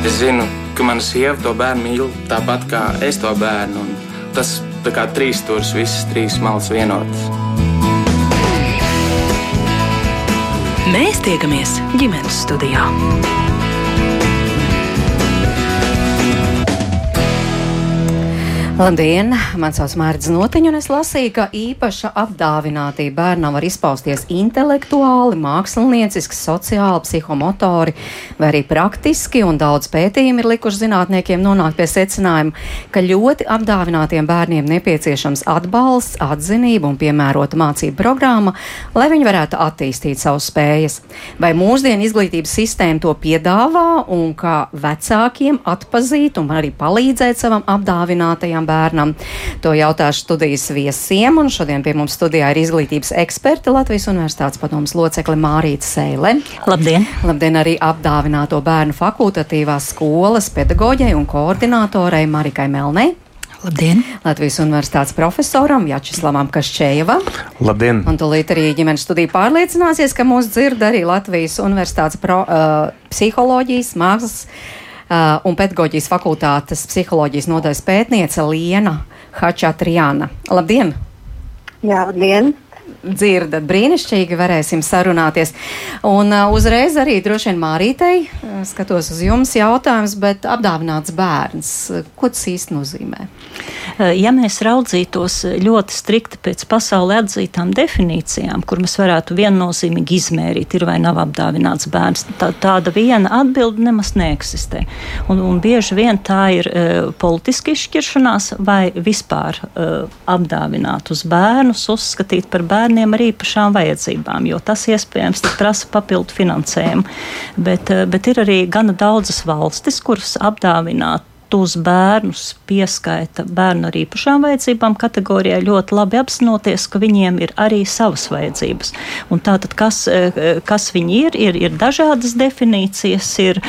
Es zinu, ka mana sieva to bērnu mīl tāpat kā es to bērnu. Tas tā kā trīs stūris, visas trīs malas vienotas. Mēs tiekamies ģimenes studijā. Labdien! Man sauc Mārcis Notiņš, un es lasīju, ka īpaša apdāvinātība bērnam var izpausties intelektuāli, mākslinieciski, sociāli, psihomotori vai arī praktiski, daudz pētījumi ir likuši zinātniekiem nonākt pie secinājuma, ka ļoti apdāvinātiem bērniem nepieciešams atbalsts, atzinība un piemērota mācību programma, lai viņi varētu attīstīt savus spējas. Vai mūsdienu izglītības sistēma to piedāvā un kā vecākiem atpazīt un arī palīdzēt savam apdāvinātajam bērnam. To jautāšu studijas viesiem, un šodien pie mums studijā ir izglītības eksperti Latvijas Universitātes padomas locekle Mārīta Seile. Labdien! Labdien arī apdāvināto bērnu fakultatīvās skolas pedagoģei un koordinātorei Marikai Melnei. Labdien! Latvijas Universitātes profesoram Jačislavam Kašķējevam. Labdien! Un tūlīt arī ģimenes studija pārliecināsies, ka mūs dzird arī Latvijas Universitātes pro, uh, psiholoģijas, mākslas un pedagoģijas fakultātes psiholoģijas nodaļas pētniece Liena Hačatriāna. Labdien! Jā, labdien! dzirdat brīnišķīgi, varēsim sarunāties. Un uh, uzreiz arī droši vien Mārītei, uh, skatos uz jums jautājums, bet apdāvināts bērns, uh, ko tas īsti nozīmē? Ja mēs raudzītos ļoti strikti pēc pasaulē atzītām definīcijām, kur mēs varētu viennozīmīgi izmērīt, ir vai nav apdāvināts bērns, tā, tāda viena atbilde nemaz neeksistē. Un, un bieži vien tā ir uh, politiski izšķiršanās vai vispār uh, apdāvināt uz bērnus, uzskatīt par bērniem ar īpašām vajadzībām, jo tas iespējams prasa papildu finansējumu. Bet, uh, bet ir arī gana daudzas valstis, kuras apdāvināt tos bērnus pieskaita bērnu ar īpašām vajadzībām kategorijai, ļoti labi apzinoties, ka viņiem ir arī savas vajadzības. Un tātad, kas, eh, kas viņi ir, ir, ir dažādas definīcijas. Ir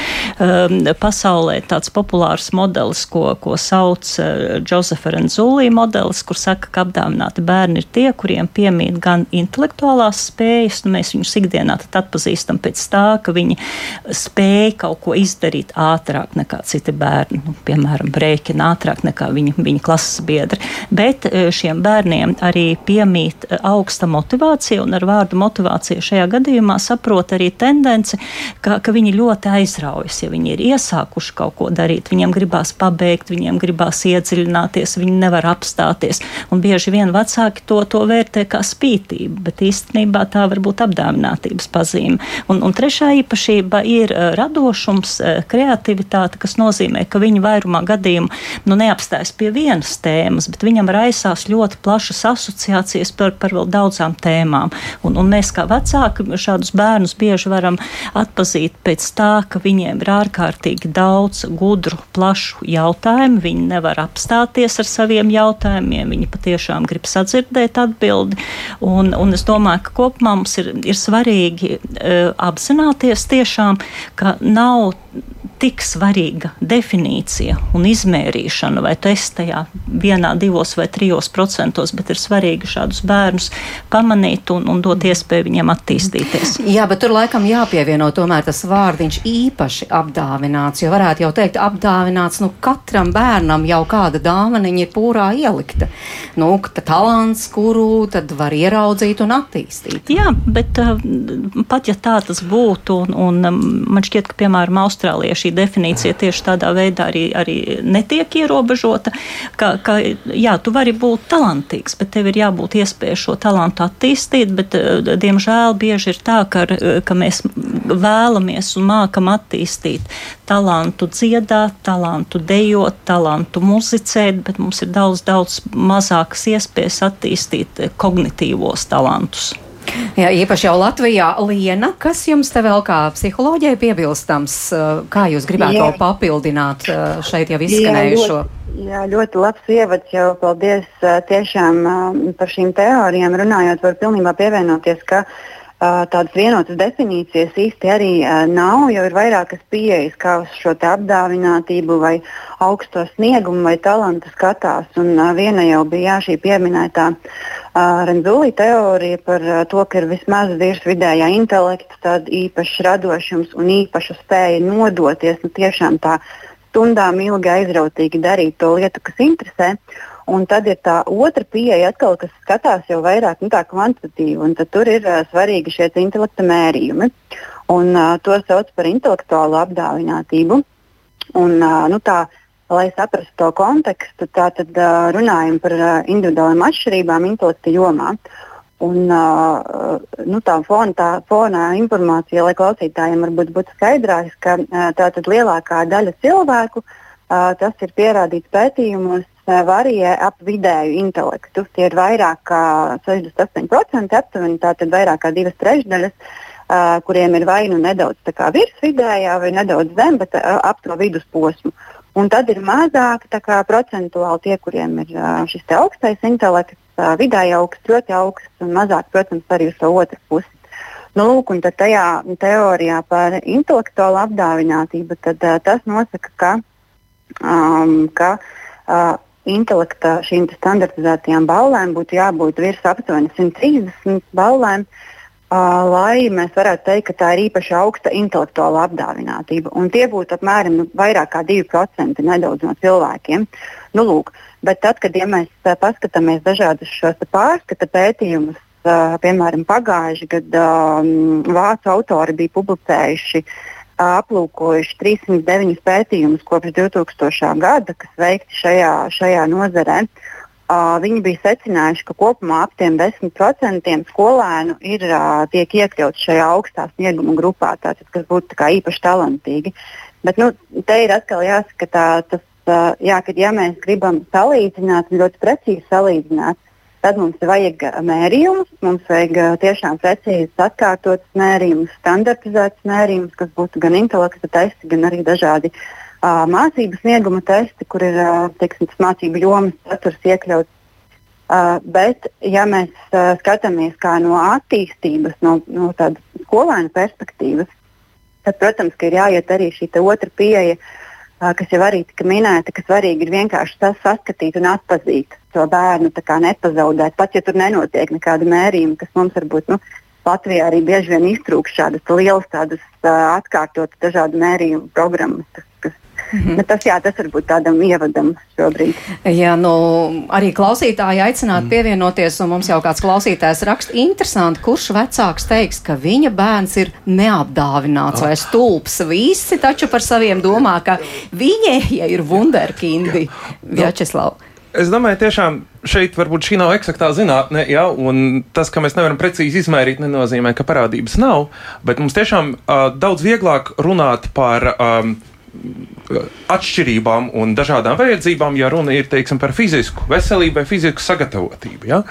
um, pasaulē tāds populārs modelis, ko, ko sauc uh, Josefa Renzulī modelis, kur saka, ka apdāvināti bērni ir tie, kuriem piemīt gan intelektuālās spējas, nu mēs viņus ikdienā atpazīstam pēc tā, ka viņi spēja kaut ko izdarīt ātrāk nekā citi bērni. Nu, piemēram, brēķina ātrāk nekā viņa, viņa klases biedri. Bet e, šiem bērniem arī piemīt e, augsta motivācija, un ar vārdu motivācija šajā gadījumā saprot arī tendenci, ka, ka viņi ļoti aizraujas, ja viņi ir iesākuši kaut ko darīt. Viņiem gribās pabeigt, viņiem gribās iedziļināties, viņi nevar apstāties. Un bieži vien vecāki to, to vērtē kā spītību, bet īstenībā tā var būt apdāvinātības pazīme. Un, un trešā īpašība ir e, radošums, kreativitāte, kas nozīmē, ka viņi vairāk vairumā gadījumu nu, neapstājas pie vienas tēmas, bet viņam raisās ļoti plašas asociācijas par, par vēl daudzām tēmām. Un, un mēs kā vecāki šādus bērnus bieži varam atpazīt pēc tā, ka viņiem ir ārkārtīgi daudz gudru, plašu jautājumu. Viņi nevar apstāties ar saviem jautājumiem, viņi patiešām grib sadzirdēt atbildi. Un, un es domāju, ka kopumā mums ir, ir svarīgi uh, apzināties tiešām, ka nav tik svarīga definīcija un izmērīšana, vai esi tajā vienā, divos vai trijos procentos, bet ir svarīgi šādus bērnus pamanīt un, un dot iespēju viņiem attīstīties. Jā, bet tur laikam jāpievieno tomēr tas vārdiņš īpaši apdāvināts, jo varētu jau teikt apdāvināts, nu katram bērnam jau kāda dāvaniņa ir pūrā ielikta. Nu, talants, kuru tad var ieraudzīt un attīstīt. Jā, bet uh, pat ja tā tas būtu, un, un um, man šķiet, ka piemēram Austrālijā šī definīcija tieši tādā veidā arī, arī netiek ierobežota, ka, ka jā, tu vari būt talantīgs, bet tev ir jābūt iespēja šo talantu attīstīt, bet eh, diemžēl bieži ir tā, ka, ka mēs vēlamies un mākam attīstīt talantu dziedāt, talantu dejot, talantu muzicēt, bet mums ir daudz, daudz mazākas iespējas attīstīt kognitīvos talantus. Jā, īpaši jau Latvijā, Liena, kas jums te vēl kā psiholoģijai piebilstams, kā jūs gribētu jā. vēl papildināt šeit jau izskanējušo? Jā, jā, ļoti labs ievads jau. Paldies tiešām par šīm teorijām runājot, var pilnībā pievienoties, ka tādas vienotas definīcijas īsti arī nav, jo ir vairākas pieejas, kā uz šo apdāvinātību, vai augsto sniegumu, vai talantu skatās. Un, viena jau bija jā, šī pieminētā Renzulī teorija par to, ka ir vismaz virs vidējā intelekta, tad īpašs radošums un īpaša spēja nodoties nu, tiešām tā stundām ilgi aizrautīgi darīt to lietu, kas interesē. Un tad ir tā otra pieeja, atkal, kas skatās jau vairāk nu, kvantitatīvi. Tur ir uh, svarīgi šie intelekta mērījumi. Un, uh, to sauc par intelektuālu apdāvinātību. Un, uh, nu, tā, lai saprastu to kontekstu, tad uh, runājam par uh, individuālām atšķirībām intelekta jomā. Un, uh, nu, tā fona, tā fona informācija, lai klausītājiem varbūt būtu skaidrāks, ka uh, lielākā daļa cilvēku, uh, tas ir pierādīts pētījumos, varijē ap vidēju intelektu. Tie ir vairāk kā 68%, aptuveni tātad vairāk kā divas trešdaļas, uh, kuriem ir vai nu nedaudz virs vidējā, vai nedaudz zem, bet uh, ap to vidusposmu. Un tad ir mazāk kā, procentuāli tie, kuriem ir uh, šis augstais intelekts, uh, vidēji augsts, ļoti augsts, un mazāk, protams, arī uz to otru pusi. Nu, lūk, un tajā teorijā par intelektuālu apdāvinātību tad, uh, tas nosaka, ka, um, ka uh, intelekta šīm standartizētajām balvēm būtu jābūt virs aptuveni 130 balvēm, uh, lai mēs varētu teikt, ka tā ir īpaši augsta intelektuāla apdāvinātība. Un tie būtu apmēram nu, vairāk kā 2% nedaudz no cilvēkiem. Nu, lūk, bet tad, kad ja mēs uh, paskatāmies dažādus šos pārskata pētījumus, uh, piemēram, pagājuši gadu um, vācu autori bija publicējuši uh, aplūkojuši 309 pētījumus kopš 2000. gada, kas veikti šajā, šajā nozarē. Uh, viņi bija secinājuši, ka kopumā ap 10% skolēnu ir, uh, tiek iekļauts šajā augstā snieguma grupā, tātad, kas būtu tā īpaši talantīgi. Bet nu, te ir atkal jāsaka, tā, tas, uh, jā, ka ja mēs gribam salīdzināt, ļoti precīzi salīdzināt, Tad mums vajag mērījumus, mums vajag tiešām precīzi atkārtotus mērījumus, standartizētus mērījumus, kas būtu gan intelekta testi, gan arī dažādi uh, mācību snieguma testi, kur ir uh, teiksim, mācību jomas saturs iekļauts. Uh, bet, ja mēs uh, skatāmies no attīstības, no, no tādas skolēna perspektīvas, tad, protams, ir jāiet arī šī otra pieeja, uh, kas jau arī tika minēta, ka svarīgi ir vienkārši tas saskatīt un atpazīt to bērnu nepazaudēt. Pat ja tur nenotiek nekāda mērījuma, kas mums varbūt nu, Latvijā arī bieži vien iztrūkst šādas lielas, tādas uh, atkārtotas dažādu mērījumu programmas, kas Mm -hmm. Bet tas, jā, tas varbūt tādam ievadam šobrīd. Jā, nu, arī klausītāji aicināt mm. pievienoties, un mums jau kāds klausītājs raksta interesanti, kurš vecāks teiks, ka viņa bērns ir neapdāvināts oh. vai stulbs. Visi taču par saviem domā, ka viņi ja ir wunderkindi. Vjačeslav. Es domāju, tiešām šeit varbūt šī nav eksaktā zinātne, ja, un tas, ka mēs nevaram precīzi izmērīt, nenozīmē, ka parādības nav. Bet mums tiešām uh, daudz vieglāk runāt par um, atšķirībām un dažādām vajadzībām, ja runa ir teiksim, par fizisku veselību vai fizisku sagatavotību. Ja?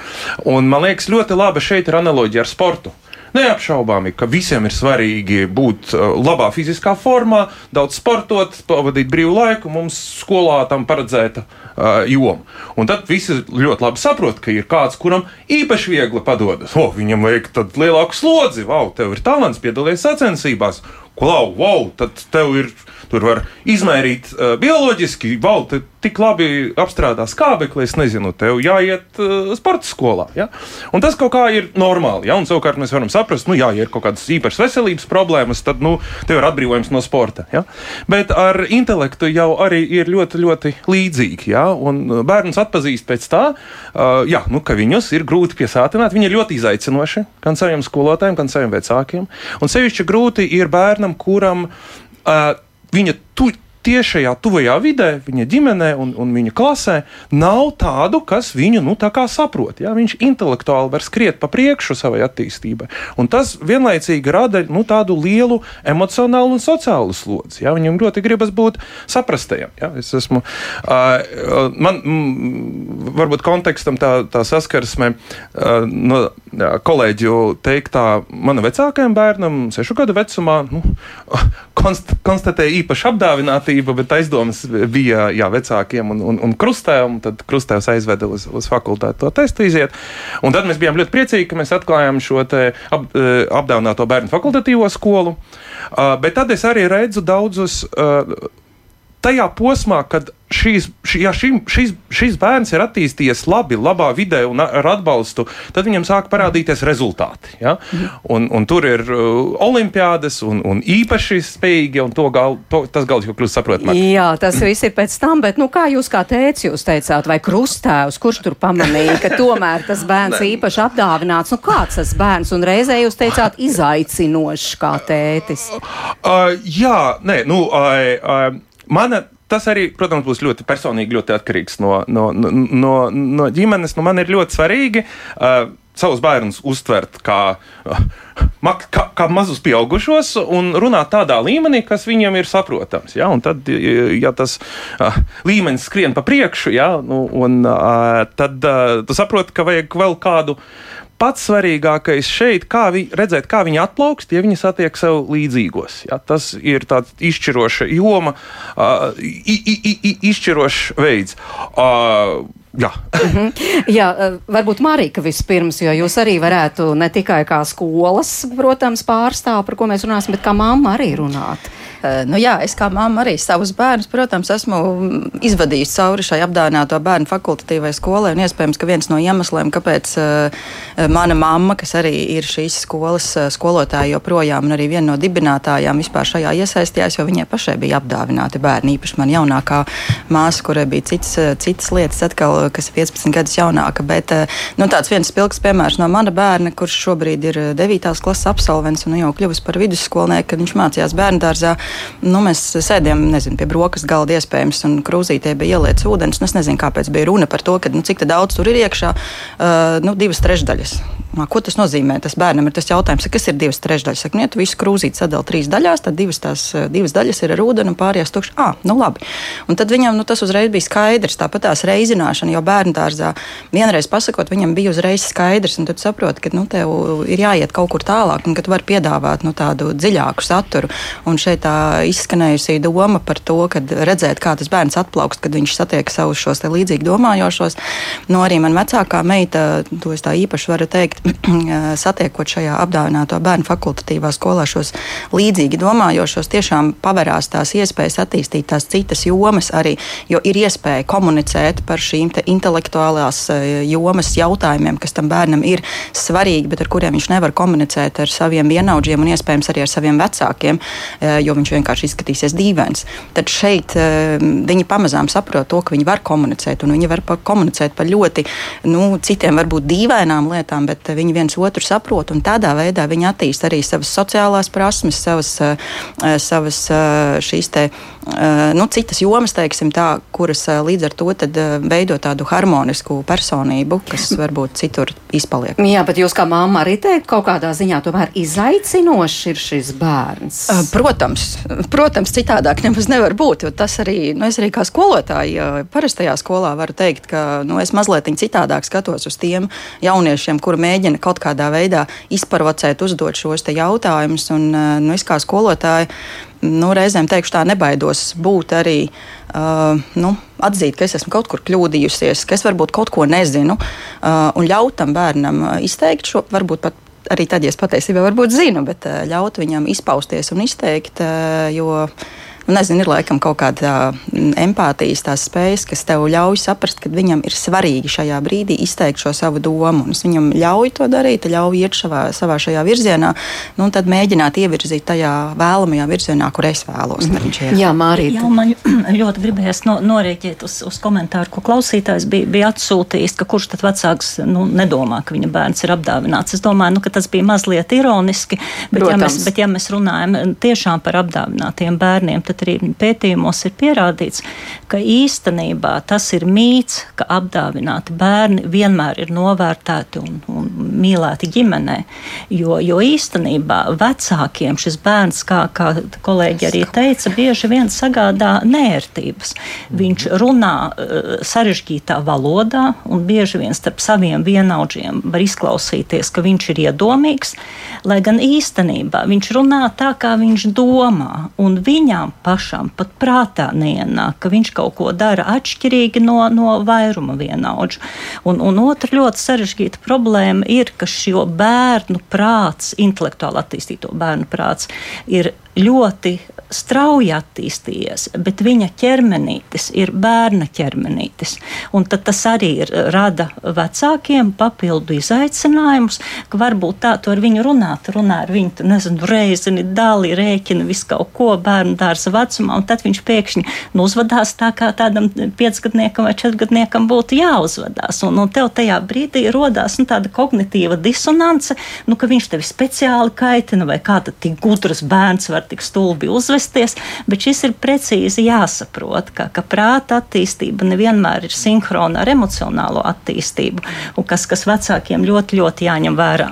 Un, man liekas, ļoti labi šeit ir analoģija ar sportu. Neapšaubāmi, ka visiem ir svarīgi būt labā fiziskā formā, daudz sportot, pavadīt brīvu laiku. Mums skolā tam paredzēta uh, joma. Un tad visi ļoti labi saprot, ka ir kāds, kuram īpaši viegli padodas. O, viņam vajag lielāku slodzi, wow, tev ir talants, piedalies sacensībās. Klau, wow, tad tev ir Tur var izmērīt uh, bioloģiski, wow, tik labi apstrādā skābekli, es nezinu, tev jāiet uh, sporta skolā. Ja? Un tas kaut kā ir normāli. Ja? Un savukārt mēs varam saprast, nu, jā, ja ir kaut kādas īpašas veselības problēmas, tad nu, tev ir atbrīvojums no sporta. Ja? Bet ar intelektu jau arī ir ļoti, ļoti līdzīgi. Ja? Un bērns atpazīst pēc tā, uh, jā, nu, ka viņus ir grūti piesātināt. Viņi ir ļoti izaicinoši gan saviem skolotājiem, gan saviem vecākiem. Un sevišķi grūti ir bērnam, kuram uh, viņa tu, tiešajā tuvajā vidē, viņa ģimenē un, un viņa klasē nav tādu, kas viņu nu, saprot. Ja? Viņš intelektuāli var skriet pa priekšu savai attīstībai. Un tas vienlaicīgi rada nu, tādu lielu emocionālu un sociālu slodzi. Ja? Viņam ļoti gribas būt saprastajam. Ja? Es esmu, uh, man, mm, varbūt kontekstam tā, tā saskarsme uh, no kolēģu teiktā, mana vecākajam bērnam, sešu gadu vecumā, nu, konst, konstatēja īpaša apdāvinātība, bet aizdomas bija jā, vecākiem un, un, un krustēvam. Tad krustēvs aizveda uz, uz fakultāti to testu iziet. Un tad mēs bijām ļoti priecīgi, ka mēs atklājām šo ap, apdāvināto bērnu fakultatīvo skolu. Bet tad es arī redzu daudzus tajā posmā, kad šīs, šī, ja šim, šis, šis bērns ir attīstījies labi, labā vidē un ar atbalstu, tad viņam sāk parādīties rezultāti. Ja? Mhm. Un, un tur ir uh, olimpiādas un, un īpaši spējīgi, un to gal, to, tas gals jau kļūst saprotamāk. Jā, tas viss ir pēc tam, bet nu, kā jūs kā tēvs jūs teicāt, vai krustēvs, kurš tur pamanīja, ka tomēr tas bērns īpaši apdāvināts, nu kāds tas bērns, un reizē jūs teicāt izaicinošs kā tētis? Uh, jā, nē, nu, uh, uh, mana tas arī, protams, būs ļoti personīgi, ļoti atkarīgs no, no, no, no ģimenes. Nu, man ir ļoti svarīgi uh, savus bērnus uztvert kā, uh, kā, kā mazus pieaugušos un runāt tādā līmenī, kas viņiem ir saprotams. Ja? Un tad, ja tas uh, līmenis skrien pa priekšu, ja? nu, un, uh, tad uh, tu saproti, ka vajag vēl kādu pats svarīgākais šeit, kā vi, redzēt, kā viņi atplaukst, ja viņi satiek sev līdzīgos. Ja, tas ir tāds izšķiroša joma, uh, i, i, i, izšķirošs veids. Uh, Jā. mm -hmm. Jā, varbūt Marika vispirms, jo jūs arī varētu ne tikai kā skolas, protams, pārstāv, par ko mēs runāsim, bet kā mamma arī runāt. Eh, nu, jā, es kā mamma arī savus bērnus, protams, esmu izvadījis cauri šai apdāvināto bērnu fakultatīvai skolai. Iespējams, ka viens no iemesliem, kāpēc uh, mana mamma, kas arī ir šīs skolas skolotāja joprojām un arī viena no dibinātājām, vispār šajā iesaistījās, jo viņai pašai bija apdāvināti bērni. Īpaši man jaunākā māsa, kurai bija cits, citas lietas, atkal, kas ir 15 gadus jaunāka. Bet uh, nu, tāds viens spilgts piemērs no mana bērna, kurš šobrīd ir 9. klases absolvents un jau kļuvis par vidusskolnieku, kad viņš mācījās bērnu dārzā. Nu, mēs sēdējām nezinu, pie brokastu galda, iespējams, un krūzītē bija ielietas ūdens. Es nezinu, kāpēc bija runa par to, ka, nu, cik daudz tur ir iekšā. Uh, nu, divas trešdaļas. Ko tas nozīmē? Tas bērnam ir tas jautājums, kas ir divas trešdaļas. Saka, nu, ja tu visu krūzīti sadali trīs daļās, tad divas, tās, divas daļas ir ar ūdeni un pārējās tukšas. Ah, nu labi. Un tad viņam nu, tas uzreiz bija skaidrs. Tāpat tās reizināšana, jo bērnu dārzā vienreiz pasakot, viņam bija uzreiz skaidrs. Tad saproti, ka nu, tev ir jāiet kaut kur tālāk un ka tu vari piedāvāt nu, tādu dziļāku saturu. Un šeit tā izskanējusi doma par to, kad redzēt, kā tas bērns atplaukst, kad viņš satiek savus šos līdzīgi domājošos. Nu, arī man vecākā meita, to es tā īpaši varu teikt, satiekot šajā apdāvināto bērnu fakultatīvā skolā šos līdzīgi domājošos, tiešām pavērās tās iespējas attīstīt tās citas jomas arī, jo ir iespēja komunicēt par šīm intelektuālās jomas jautājumiem, kas tam bērnam ir svarīgi, bet ar kuriem viņš nevar komunicēt ar saviem vienaudžiem un iespējams arī ar saviem vecākiem, jo viņš vienkārši izskatīsies dīvains. Tad šeit uh, viņi pamazām saprot to, ka viņi var komunicēt, un viņi var komunicēt par ļoti nu, citiem, varbūt dīvainām lietām, bet viņi viens otru saprot, un tādā veidā viņi attīst arī savas sociālās prasmes, savas, uh, savas uh, šīs te, nu, citas jomas, teiksim tā, kuras līdz ar to tad, veido tādu harmonisku personību, kas varbūt citur izpaliek. Jā, bet jūs kā mamma arī teikt, kaut kādā ziņā tomēr izaicinošs ir šis bērns. Protams, Protams, citādāk nemaz nevar būt. Tas arī, nu, es arī kā skolotāja parastajā skolā varu teikt, ka nu, es mazliet citādāk skatos uz tiem jauniešiem, kuri mēģina kaut kādā veidā izprovocēt, uzdot šos jautājumus. Un, nu, es kā skolotāja nu, reizēm teikšu, tā nebaidos būt arī. Uh, nu, atzīt, ka es esmu kaut kur kļūdījusies, ka es varbūt kaut ko nezinu, uh, un ļaut tam bērnam izteikt šo, varbūt pat arī tad, ja es patiesībā varbūt zinu, bet eh, ļaut viņam izpausties un izteikt, eh, jo nu, nezinu, ir laikam kaut kāda mm, empātijas tās spējas, kas tev ļauj saprast, ka viņam ir svarīgi šajā brīdī izteikt šo savu domu. Un es viņam ļauju to darīt, ļauju iet šavā, savā šajā virzienā, nu, un tad mēģināt ievirzīt tajā vēlamajā virzienā, kur es vēlos. Jā, Mārija. Jā, man ļoti gribējās no, norēķēt uz, uz komentāru, ko klausītājs bija, bija atsūtījis, ka kurš tad vecāks nu, nedomā, ka viņa bērns ir apdāvināts. Es domāju, nu, ka tas bija mazliet ironiski, bet ja, mēs, bet ja mēs runājam tiešām par apdāvinātiem bērniem, tad arī pētījumos ir pierādīts, ka īstenībā tas ir mīts, ka apdāvināti bērni vienmēr ir novērtēti un, un mīlēti ģimenē. Jo, jo īstenībā vecākiem šis bērns, kā, kā kolēģi arī teica, bieži vien sagādā nērtības. Viņš runā uh, sarežģītā valodā, un bieži vien starp saviem vienaudžiem var izklausīties, ka viņš ir iedomīgs, lai gan īstenībā viņš runā tā, kā viņš domā, un viņam pašam pat prātā neienāk, ka viņš kaut ko dara atšķirīgi no, no vairuma vienaudžu. Un, un otra ļoti sarežģīta problēma ir, ka šo bērnu prāts, intelektuāli attīstīto bērnu prāts, ir ļoti strauji attīstījies, bet viņa ķermenītis ir bērna ķermenītis. Un tas arī ir, rada vecākiem papildu izaicinājumus, ka varbūt tā tu ar viņu runāt, runā ar viņu, tu nezinu, reizini, dali, rēķina visu kaut ko bērnu dārza vecumā, un tad viņš pēkšņi nu, uzvedās tā, kā tādam piecgadniekam vai četrgadniekam būtu jāuzvedās. Un, un tev tajā brīdī rodās nu, tāda kognitīva disonance, nu, ka viņš tevi speciāli kaitina, vai kā tad tik gudrs bērns var tik stulbi uzvesties, bet šis ir precīzi jāsaprot, ka, ka prāta attīstība nevienmēr ir sinhrona ar emocionālo attīstību, un kas, kas vecākiem ļoti, ļoti jāņem vērā.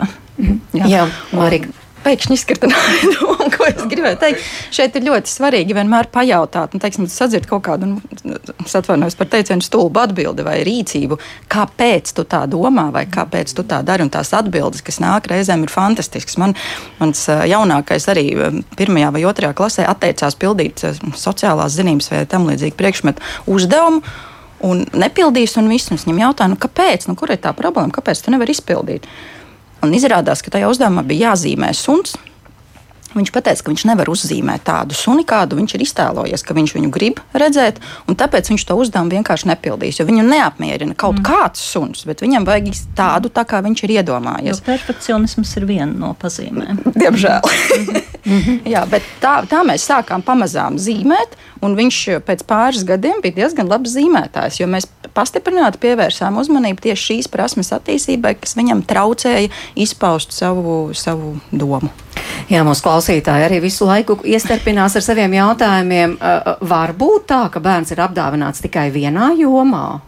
Jā, Jā Marika pēkšņi izkrita no doma, ko es gribēju teikt. Šeit ir ļoti svarīgi vienmēr pajautāt, un, teiksim, sadzird kaut kādu, nu, atvainojos par teicienu, stulbu atbildi vai rīcību, kāpēc tu tā domā, vai kāpēc tu tā dari, un tās atbildes, kas nāk reizēm, ir fantastiskas. Man, mans jaunākais arī pirmajā vai otrajā klasē atteicās pildīt sociālās zinības vai tam līdzīgu priekšmetu uzdevumu. Un nepildīs, un viss viņam jautā, nu, kāpēc, nu, kur ir tā problēma, kāpēc tu nevari izpildīt? Un izrādās, ka tajā uzdevumā bija jāzīmē suns. Viņš teica, ka viņš nevar uzzīmēt tādu suni, kādu viņš ir iztēlojies, ka viņš viņu grib redzēt, un tāpēc viņš to uzdevumu vienkārši nepildīs. Jo viņu neapmierina kaut mm. kāds suns, bet viņam vajag tādu, tā kā viņš ir iedomājies. Jo perfekcionisms ir viena no pazīmēm. Diemžēl. Jā, bet tā, tā mēs sākām pamazām zīmēt, un viņš pēc pāris gadiem bija diezgan labs zīmētājs, jo mēs pastiprināti pievērsām uzmanību tieši šīs prasmes attīstībai, kas viņam traucēja izpaust savu, savu domu. Jā, mūsu klausītāji arī visu laiku iestarpinās ar saviem jautājumiem. Var būt tā, ka bērns ir apdāvināts tikai vienā jomā?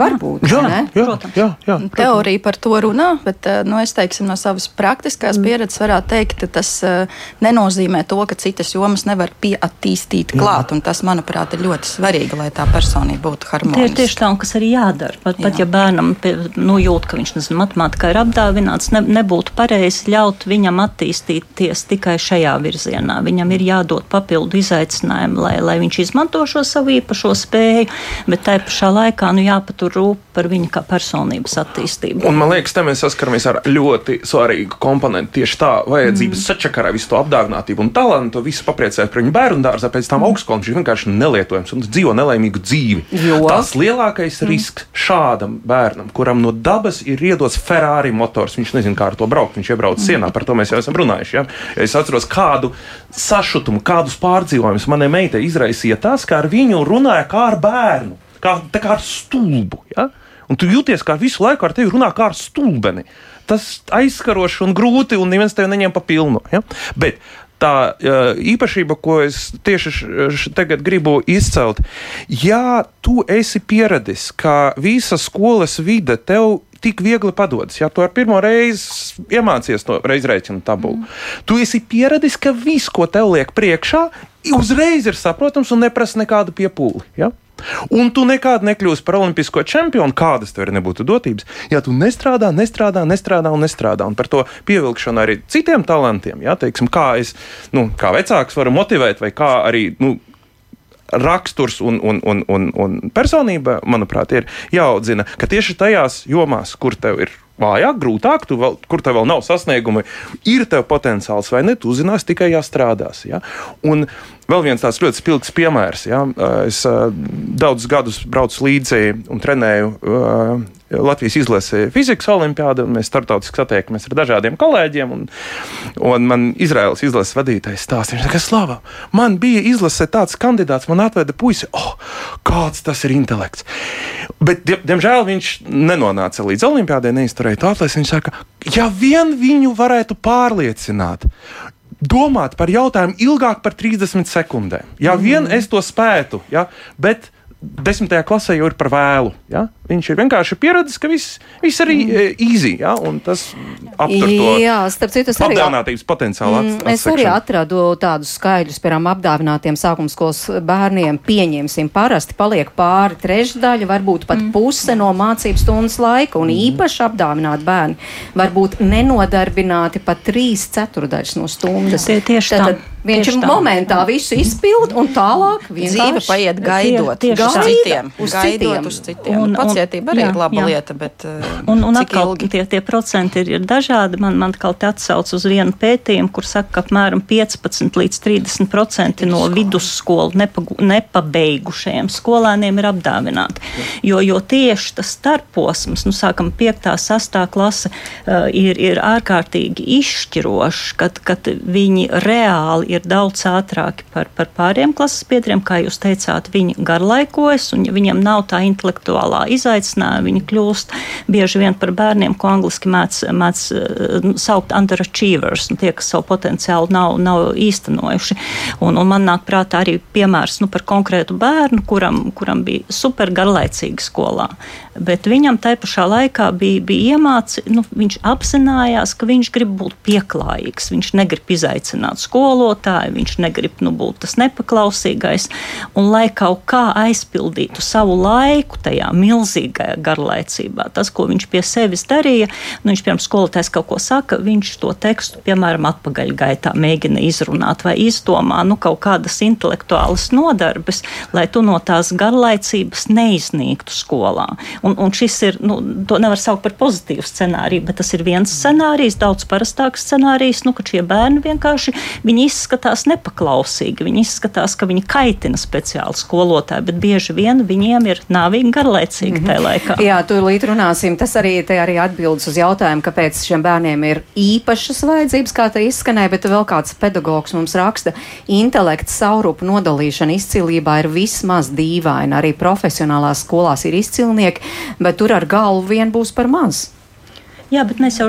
Varbūt. Jā, ne? jā, jā, jā, Teorija par to runā, bet eh, nu, es teiksim, no savas praktiskās mm. pieredzes varētu teikt, ka tas uh, nenozīmē to, ka citas jomas nevar pieattīstīt klāt. Tas, manuprāt, ir ļoti svarīgi, lai tā personība būtu harmoniska. Tie ir tieši tā, kas arī jādara. Pat, jā. pat ja bērnam nu, jūt, ka viņš nezinu, matemātikā ir apdāvināts, ne, nebūtu pareizi ļaut viņam attīstīties tikai šajā virzienā. Viņam ir jādod papildu izaicinājumu, lai, lai viņš izmanto šo savu īpašo spēju, bet tai pašā laikā nu, jāpat jāpatur rūp par viņu kā personības attīstību. Un man liekas, te mēs saskaramies ar ļoti svarīgu komponentu. Tieši tā vajadzības mm. sačakarā visu to apdāvinātību un talantu, visu papriecēt par viņu bērnu dārzā, pēc tam mm. augstskolā viņš vienkārši nelietojams un dzīvo nelaimīgu dzīvi. Jo? Tas lielākais mm. risks šādam bērnam, kuram no dabas ir iedots Ferrari motors, viņš nezina, kā ar to braukt, viņš iebrauc mm. sienā, par to mēs jau esam runājuši. Ja? Ja es atceros, kādu sašutumu, kādus pārdzīvojumus manai meitai izraisīja tas, kā ar viņu runāja kā ar bērnu kā, kā ar stulbu. Ja? Un tu jūties kā visu laiku ar tevi runā kā ar stulbeni. Tas aizskaroši un grūti, un neviens tevi neņem pa pilnu. Ja? Bet tā īpašība, ko es tieši tagad gribu izcelt, ja tu esi pieradis, ka visa skolas vide tev tik viegli padodas. Ja tu ar pirmo reizi iemācies to reizrēķinu tabulu, mm. tu esi pieradis, ka viss, ko tev liek priekšā, uzreiz ir saprotams un neprasa nekādu piepūli. Ja? Un tu nekad nekļūsi par olimpisko čempionu, kādas tev nebūtu dotības, ja tu nestrādā, nestrādā, nestrādā un nestrādā. Un par to pievilkšanu arī citiem talantiem, ja, teiksim, kā es, nu, kā vecāks varu motivēt, vai kā arī, nu, raksturs un, un, un, un, un personība, manuprāt, ir jāaudzina, ka tieši tajās jomās, kur tev ir vājāk, grūtāk, vēl, kur tev vēl nav sasniegumi, ir tev potenciāls vai ne, tu uzzināsi tikai jāstrādās. Ja? Un vēl viens tāds ļoti spilgts piemērs. Ja? Es daudzus gadus braucu līdzi un trenēju Latvijas izlase fizikas olimpiāda, un mēs startautiski satiekamies ar dažādiem kolēģiem. Un, un man Izraels izlases vadītājs stāstīja, ka slava, man bija izlase tāds kandidāts, man atveda puisi, oh, kāds tas ir intelekts. Bet, die, diemžēl, viņš nenonāca līdz olimpiādai, neizturēja to atlasi. Viņš saka, ja vien viņu varētu pārliecināt, domāt par jautājumu ilgāk par 30 sekundēm. Ja mm. vien es to spētu, ja, bet desmitajā klasē jau ir par vēlu. Ja? Viņš ir vienkārši pieredzējis, ka viss, viss ir mm. easy, ja? un tas aptur to Jā, starp citu, es arī, apdāvinātības potenciālu. mm, es arī atradu tādus skaidrus, piemēram, apdāvinātiem sākumskolas bērniem. Pieņemsim, parasti paliek pāri trešdaļa, varbūt pat Mm. puse no mācību stundas laika, un īpaši apdāvināti bērni var būt nenodarbināti pat trīs ceturdaļas no stundas. Tie tieši tā. Tātad Viņš Tieši ir tā. momentā visu izpild, un tālāk Dzīve vienkārši paiet gaidot Tie- tieši uz citiem. Gaidot citiem. uz citiem. Un- Un, un- Pacietība arī jā, ir laba jā. lieta, bet uh, Un, un atkal ilgi? tie, tie procenti ir, ir dažādi. Man, man kaut kā atsauc uz vienu pētījumu, kur saka, ka apmēram 15 līdz 30 procenti no vidusskolu nepagu, nepabeigušajiem skolēniem ir apdāvināti. Jo, jo tieši tas starposms, nu, sākam 5. 6. klase, uh, ir, ir ārkārtīgi izšķirošs, kad, kad viņi reāli ir daudz ātrāki par, par pāriem klases biedriem, kā jūs teicāt, viņi garlaikojas un ja viņiem nav tā intelektuālā izaicinājuma, viņi kļūst bieži vien par bērniem, ko angliski mēdz, mēdz uh, saukt underachievers, un tie, kas savu potenciālu nav, nav īstenojuši. Un, un man nāk prātā arī piemērs nu, par konkrētu bērnu, kuram, kuram bija super garlaicīgi skolā. Bet viņam tai pašā laikā bija, bija iemācīts, nu, viņš apzinājās, ka viņš grib būt pieklājīgs. Viņš negrib izaicināt skolotāju, viņš negrib nu, būt tas nepaklausīgais. Un, lai kaut kā aizpildītu savu laiku tajā milzīgajā garlaicībā, tas, ko viņš pie sevis darīja, nu, viņš piemēram skolotājs kaut ko saka, viņš to tekstu, piemēram, atpakaļgaitā mēģina izrunāt vai izdomā nu, kaut kādas intelektuālas nodarbes, lai tu no tās garlaicības neiznīktu skolā. Un, un šis ir, nu, to nevar saukt par pozitīvu scenāriju, bet tas ir viens scenārijs, daudz parastāks scenārijs, nu, ka šie bērni vienkārši viņi izskatās nepaklausīgi, viņi izskatās, ka viņi kaitina speciāli skolotāju, bet bieži vien viņiem ir nāvīgi garlaicīgi mm -hmm. tajā laikā. Jā, tūlīt runāsim. Tas arī, arī atbildes uz jautājumu, kāpēc šiem bērniem ir īpašas vajadzības, kā te izskanēja, bet vēl kāds pedagogs mums raksta, intelekts saurupu nodalīšana izcilībā ir vismaz dīvaina. Arī profesionālās skolās ir izcilnieki, bet tur ar galvu vien būs par maz. Jā, bet mēs jau,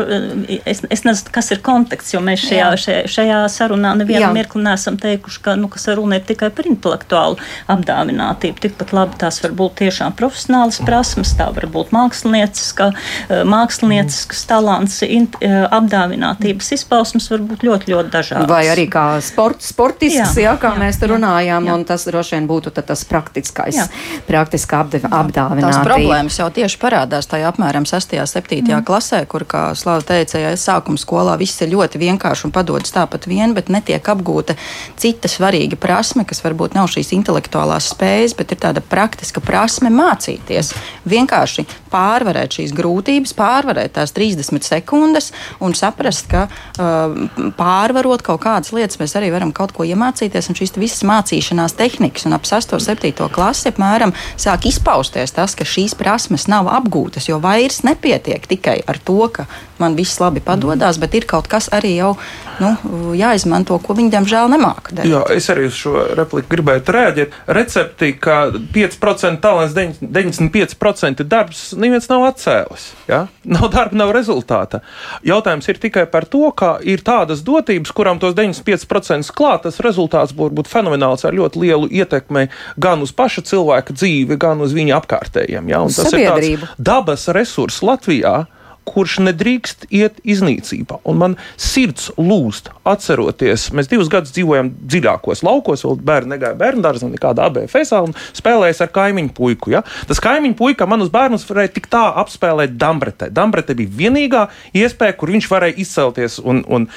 es, es nezinu, kas ir konteksts, jo mēs šajā, šajā, šajā sarunā nevienu Jā. mirkli neesam teikuši, ka, nu, ka saruna ir tikai par intelektuālu apdāvinātību. Tikpat labi tās var būt tiešām profesionālas prasmes, tā var būt mākslinieciska, eh, mākslinieciskas talants, in, eh, apdāvinātības izpausmes var būt ļoti, ļoti dažādas. Vai arī kā sport, sportisks, jā, Jā, kā jā, mēs te jā, runājām, jā. un tas droši vien būtu tad tas praktiskais, Jā. praktiskā apdev- Tās apdāvinātība. problēmas jau tieši parādās tajā apmēram 6. un 7. Mm. klasē, kur, kā Slava teica, ja sākuma skolā viss ir ļoti vienkārši un padodas tāpat vien, bet netiek apgūta cita svarīga prasme, kas varbūt nav šīs intelektuālās spējas, bet ir tāda praktiska prasme mācīties. Vienkārši pārvarēt šīs grūtības, pārvarēt tās 30 sekundes un saprast, ka uh, pārvarot kaut kādas lietas, mēs arī varam kaut ko iemācīties. Un šīs visas mācīšanās tehnikas un ap 6. un 7. klasi apmēram sāk izpausties tas, ka šīs prasmes nav apgūtas, jo vairs nepietiek tikai ar to, ka man viss labi padodas, bet ir kaut kas arī jau nu, jāizmanto, ko viņi diemžēl nemāca darīt. Jā, es arī uz šo repliku gribēju reaģēt. Recepti, ka 5% talants, 95% darbs, neviens nav atcēlis. Ja? Nav darba, nav rezultāta. Jautājums ir tikai par to, ka ir tādas dotības, kurām tos 95% klāt, tas rezultāts var būt fenomenāls ar ļoti lielu ietekmi gan uz paša cilvēka dzīvi, gan uz viņa apkārtējiem. Ja? Tas ir tāds dabas resurss Latvijā. Kurš nedrīkst iet iznīcībā. Un man sirds lūst, atceroties, mēs divus gadus dzīvojam dziļākos laukos, vēl bērni negāja bērnu dārzā, nekādā ABFS, un spēlējās ar kaimiņu puiku. Ja? Tas kaimiņu puika manus bērnus varēja tik tā apspēlēt Dambretē. Dambrete bija vienīgā iespēja, kur viņš varēja izcelties, un, un,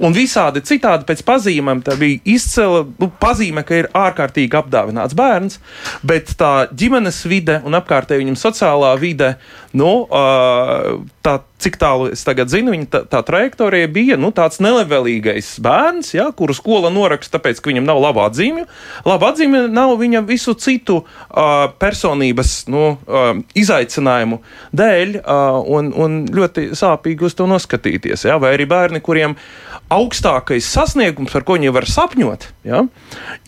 un visādi citādi pēc pazīmēm. Tā bija izcila nu, pazīme, ka ir ārkārtīgi apdāvināts bērns, bet tā ģimenes vide un apkārtēji viņam sociālā vide, nu, ā, tā, cik tālu es tagad zinu, viņa tā, tā trajektorija bija nu, tāds nelabvēlīgais bērns, ja, kuru skola noraksta, tāpēc, ka viņam nav laba atzīme. Laba atzīme nav viņa visu citu uh, personības nu, uh, izaicinājumu dēļ, uh, un, un ļoti sāpīgi uz to noskatīties. Ja, vai arī bērni, kuriem augstākais sasniegums, ar ko viņi var sapņot, ja,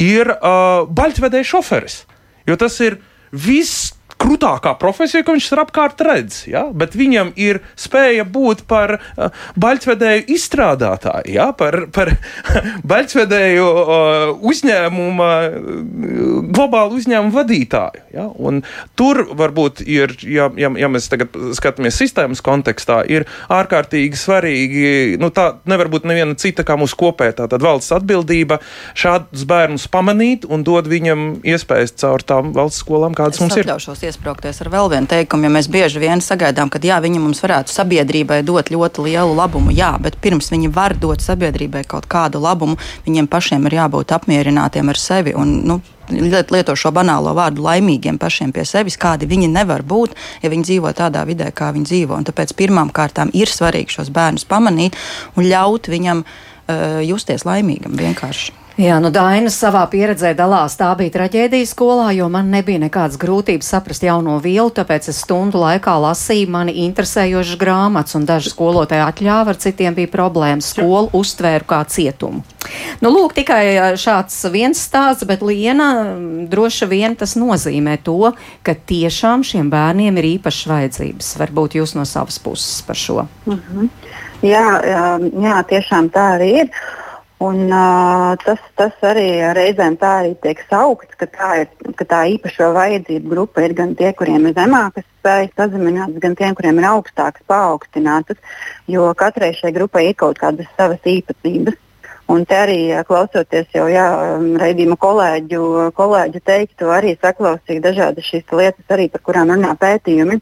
ir uh, baļķvedēja šoferis. Jo tas ir viss krūtākā profesija, ka viņš ir apkārt redz, ja? bet viņam ir spēja būt par uh, baļķvedēju izstrādātāju, ja? par, par baļķvedēju uh, uzņēmumu, uh, globālu uzņēmumu vadītāju. Ja? Un tur varbūt ir, ja, ja, ja mēs tagad skatāmies sistēmas kontekstā, ir ārkārtīgi svarīgi, nu tā nevar būt neviena cita kā mūsu kopējā tātad valsts atbildība šādus bērnus pamanīt un dod viņam iespējas caur tām valsts skolām, kādas es mums ir. Es iesprāgties ar vēl vienu teikumu, jo mēs bieži vien sagaidām, ka jā, viņi mums varētu sabiedrībai dot ļoti lielu labumu, jā, bet pirms viņi var dot sabiedrībai kaut kādu labumu, viņiem pašiem ir jābūt apmierinātiem ar sevi. Un, nu, lieto šo banālo vārdu laimīgiem pašiem pie sevis, kādi viņi nevar būt, ja viņi dzīvo tādā vidē, kā viņi dzīvo. Un tāpēc pirmām kārtām ir svarīgi šos bērnus pamanīt un ļaut viņam uh, justies laimīgam vienkārši. Jā, nu Daina savā pieredzē dalās. Tā bija traģēdija skolā, jo man nebija nekādas grūtības saprast jauno vielu, tāpēc es stundu laikā lasīju mani interesējošas grāmatas, un daži skolotāji atļāva, ar citiem bija problēmas. Skolu uztvēru kā cietumu. Nu, lūk, tikai šāds viens stāsts, bet Liena droši vien tas nozīmē to, ka tiešām šiem bērniem ir īpašas vajadzības. Varbūt jūs no savas puses par šo. -hmm. Jā, jā, jā, tiešām tā arī ir. Un, uh, tas, tas arī reizēm tā arī tiek saukts, ka tā, ir, ka tā īpašo vajadzību grupa ir gan tie, kuriem ir zemākas spējas pazeminātas, gan tie, kuriem ir augstākas paaugstinātas, jo katrai šai grupai ir kaut kādas savas īpatnības. Un te arī klausoties jau jā, raidījuma kolēģu, kolēģu teikto, arī saklausīju dažādas šīs lietas, arī par kurām runā pētījumi.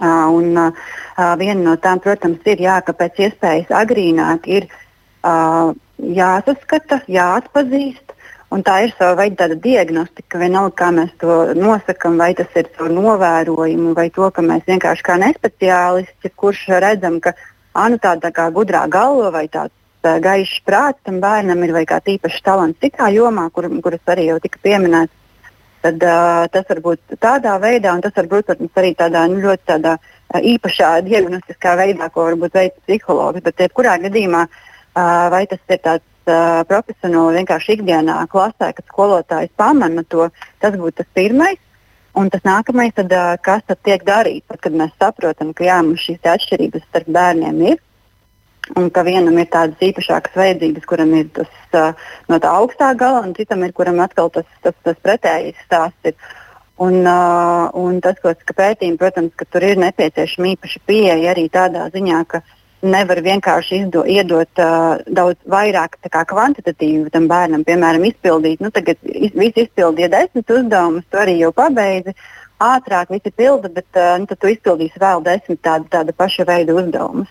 Uh, un, uh, viena no tām, protams, ir jā, ka pēc iespējas agrīnāk ir uh, jāsaskata, jāatpazīst. Un tā ir sava veida tāda diagnostika. Vienalga, kā mēs to nosakām, vai tas ir caur novērojumu, vai to, ka mēs vienkārši kā nespeciālisti, kurš redzam, ka anu, tāda kā gudrā galva vai tāds uh, gaišs prāts tam bērnam ir vai kāds īpašs talants citā jomā, kur, kuras arī jau tika pieminēts. Tad, uh, tas var būt tādā veidā, un tas var būt protams, arī tādā nu, ļoti tādā, uh, īpašā diagnostiskā veidā, ko varbūt veids psihologs. Bet, jebkurā gadījumā, uh, vai tas ir tāds profesionāli vienkārši ikdienā klasē, kad skolotājs pamana to, tas būtu tas pirmais. Un tas nākamais, tad, kas tad tiek darīts, kad mēs saprotam, ka jā, mums šīs atšķirības starp bērniem ir. Un ka vienam ir tādas īpašākas vajadzības, kuram ir tas no tā augstā gala, un citam ir, kuram atkal tas, tas, tas pretējais stāsts ir. Un, uh, un tas, ko pētījumi, protams, ka tur ir nepieciešama īpaša pieeja arī tādā ziņā, ka uh, nevar vienkārši izdo, iedot uh, daudz vairāk kvantitatīvi tam bērnam, piemēram, izpildīt. Nu, tagad iz, viss izpildīja desmit uzdevumus, tu arī jau pabeidzi. Ātrāk visi pilda, bet uh, nu, tu izpildīsi vēl desmit tādu, tādu paša veida uzdevumus.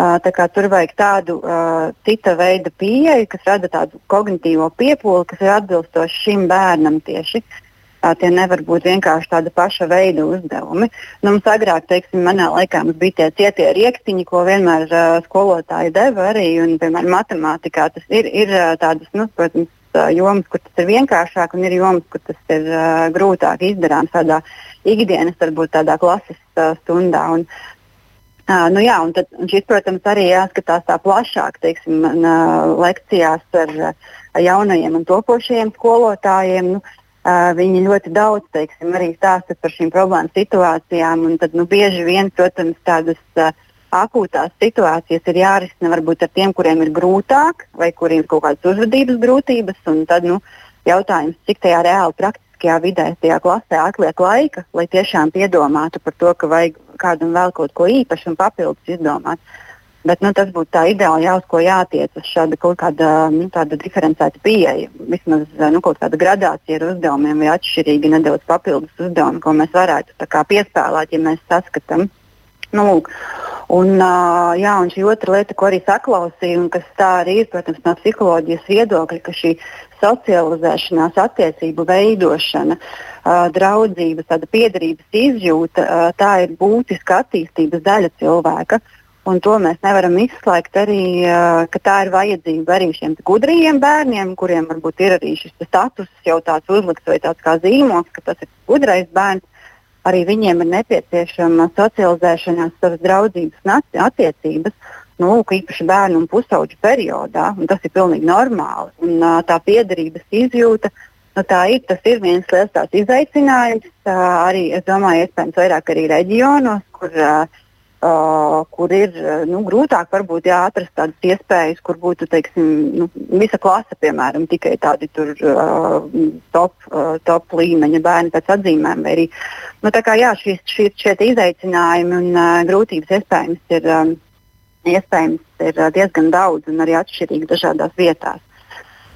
Uh, tur vajag tādu uh, cita veida pieeju, kas rada tādu kognitīvo piepūli, kas ir atbilstoši šim bērnam tieši. Uh, Tie nevar būt vienkārši tāda paša veida uzdevumi. Nu, mums agrāk, teiksim, manā laikā bija tie cietie riekstiņi, ko vienmēr uh, skolotāji deva arī. Un, piemēram, matemātikā tas ir, ir tādas, nu, protams, jomas, kur tas ir vienkāršāk, un ir jomas, kur tas ir uh, grūtāk izdarāms tādā ikdienas, varbūt tādā klases uh, stundā. Un, Uh, nu jā, un tad, un šis, protams, arī jāskatās tā plašāk, teiksim, man, uh, lekcijās ar uh, jaunajiem un topošajiem skolotājiem. Nu, Uh, viņi ļoti daudz teiksim, arī stāsta par šīm problēmu situācijām. Tad, nu, bieži vien, protams, tādas uh, akūtās situācijas ir jārisina varbūt ar tiem, kuriem ir grūtāk vai kuriem ir kaut kādas uzvedības grūtības. Tad nu, jautājums, cik tajā reāli praktiskajā vidē, tajā klasē atliek laika, lai tiešām piedomātu par to, ka vajag kādam vēl kaut ko īpašu un papildus izdomāt. Uh, Bet nu, tas būtu tā ideāli, jā, uz ko jātiecas šāda kaut kāda nu, diferencēta pieeja. Vismaz nu, kaut kāda gradācija ar uzdevumiem vai atšķirīgi nedaudz papildus uzdevumi, ko mēs varētu kā, piespēlēt, ja mēs saskatām. Nu, lūk. un, jā, un šī otra lieta, ko arī saklausīju, un kas tā arī ir, protams, no psiholoģijas viedokļa, ka šī socializēšanās, attiecību veidošana, draudzības, tāda piederības izjūta, tā ir būtiska attīstības daļa cilvēka. Uh, Un to mēs nevaram izslēgt arī, ka tā ir vajadzība arī šiem gudrajiem bērniem, kuriem varbūt ir arī šis status jau tāds uzlikts vai tāds kā zīmogs, ka tas ir gudrais bērns. Arī viņiem ir nepieciešama socializēšanās, savas draudzības attiecības. Nu, īpaši bērnu un pusauģu periodā, un tas ir pilnīgi normāli. Un, tā piederības izjūta, Nu, tā ir, tas ir viens liels izaicinājums. Tā arī, es domāju, iespējams, vairāk arī reģionos, kur, uh, kur ir nu, grūtāk varbūt jā, atrast tādas iespējas, kur būtu teiksim, nu, visa klase, piemēram, tikai tādi tur, uh, top, uh, top līmeņa bērni pēc atzīmēm. Arī, nu, kā, jā, šīs, šie, šie izaicinājumi un uh, grūtības iespējams ir, um, iespējams ir diezgan daudz un arī atšķirīgi dažādās vietās.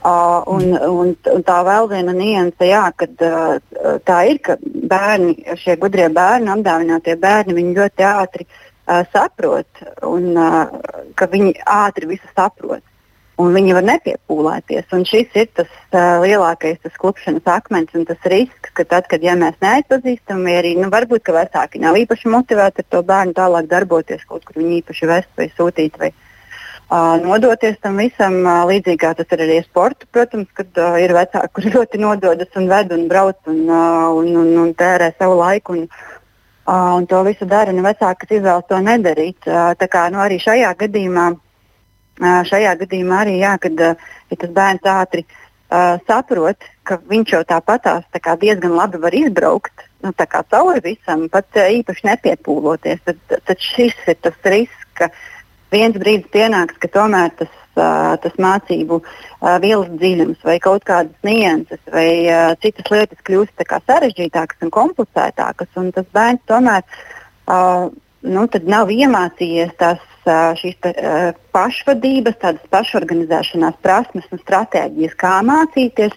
Uh, un, un, un tā vēl viena nianse, jā, kad uh, tā ir, ka bērni, šie gudrie bērni, apdāvinātie bērni, viņi ļoti ātri uh, saprot, un uh, ka viņi ātri visu saprot. Un viņi var nepiepūlēties. Un šis ir tas uh, lielākais tas klupšanas akmens un tas risks, ka tad, kad ja mēs neatpazīstam, vai arī nu, varbūt vecāki nav īpaši motivēti ar to bērnu tālāk darboties, kaut kur viņu īpaši vest vai sūtīt. Vai, uh, nodoties tam visam. Līdzīgi kā tas ir arī sports, protams, kad uh, ir vecāki, kuriem ļoti nododas un ved un brauc un, uh, un, un, un tērē savu laiku. Un, uh, un to visu dara, un vecāki, kas izvēlas to nedarīt. Uh, tā kā nu, arī šajā gadījumā, uh, šajā gadījumā arī, jā, kad uh, ja tas bērns ātri uh, saprot, ka viņš jau tāpatās tā diezgan labi var izbraukt nu, cauri visam, pat uh, īpaši nepiepūloties, tad, tad šis ir tas risks, ka viens brīdis pienāks, ka tomēr tas, tas mācību uh, vielas dziļums vai kaut kādas nianses vai uh, citas lietas kļūst sarežģītākas un komplicētākas, un tas bērns tomēr uh, nu, nav iemācījies tās šīs te, pašvadības, tādas pašorganizēšanās prasmes un stratēģijas, kā mācīties,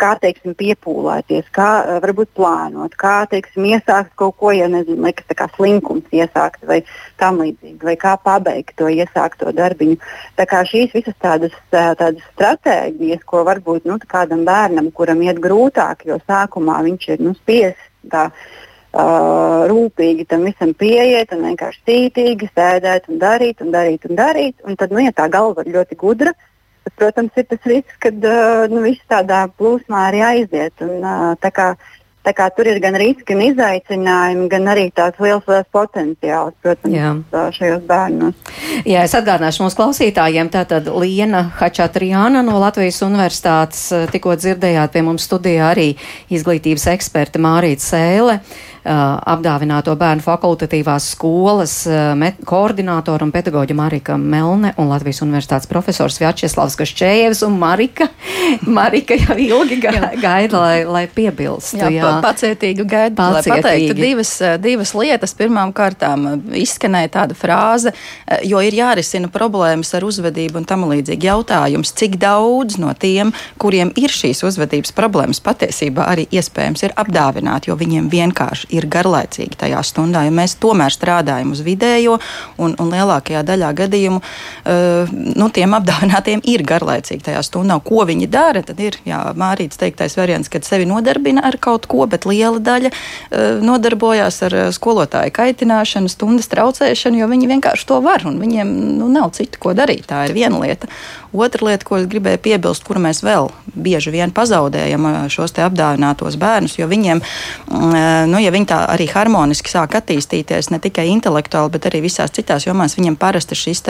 kā teiksim, piepūlēties, kā uh, varbūt plānot, kā teiksim, iesākt kaut ko, ja nezinu, liekas, kā slinkums iesākt vai tam līdzīgi, vai kā pabeigt to iesākto darbiņu. Tā kā šīs visas tādas, tādas stratēģijas, ko varbūt nu, kādam bērnam, kuram iet grūtāk, jo sākumā viņš ir nu, spiests. Tā, Uh, rūpīgi tam visam pieiet un vienkārši cītīgi sēdēt un darīt un darīt un darīt. Un tad, nu, ja tā galva ir ļoti gudra, Tas, protams, ir tas risks, kad nu, viss tādā plūsmā arī aiziet. Un, tā kā, tā kā tur ir gan riski, gan izaicinājumi, gan arī tāds liels, liels potenciāls, protams, Jā. šajos bērnos. Jā, es atgādināšu mūsu klausītājiem, tātad Liena Hačatriāna no Latvijas Universitātes tikko dzirdējāt pie mums studijā arī izglītības eksperte Mārīta Sēle. Uh, apdāvināto bērnu fakultatīvās skolas uh, koordinātoru un pedagoģu Marika Melne un Latvijas universitātes profesors Vjačeslavs Kašķējevs un Marika. Marika jau ilgi ga gaida, lai, lai piebilstu. Jā, jā. pacietīgi gaida, pacietīgi. lai pateiktu divas, uh, divas lietas. Pirmām kārtām izskanēja tāda frāze, jo ir jārisina problēmas ar uzvedību un tam līdzīgi jautājums, cik daudz no tiem, kuriem ir šīs uzvedības problēmas, patiesībā arī iespējams ir apdāvināti, jo viņiem vienkārši ir ir garlaicīgi tajā stundā, jo mēs tomēr strādājam uz vidējo, un, un lielākajā daļā gadījumu uh, nu, tiem apdāvinātiem ir garlaicīgi tajā stundā. Ko viņi dara? Tad ir jā, Mārīts teiktais variants, kad sevi nodarbina ar kaut ko, bet liela daļa uh, nodarbojās ar uh, skolotāju kaitināšanu, stundas traucēšanu, jo viņi vienkārši to var, un viņiem nu, nav citu, ko darīt. Tā ir viena lieta. Otra lieta, ko es gribēju piebilst, kuru mēs vēl bieži vien pazaudējam šos apdāvinātos bērnus, jo viņiem, nu, ja viņi tā arī harmoniski sāk attīstīties ne tikai intelektuāli, bet arī visās citās jomās. Viņam parasti šīs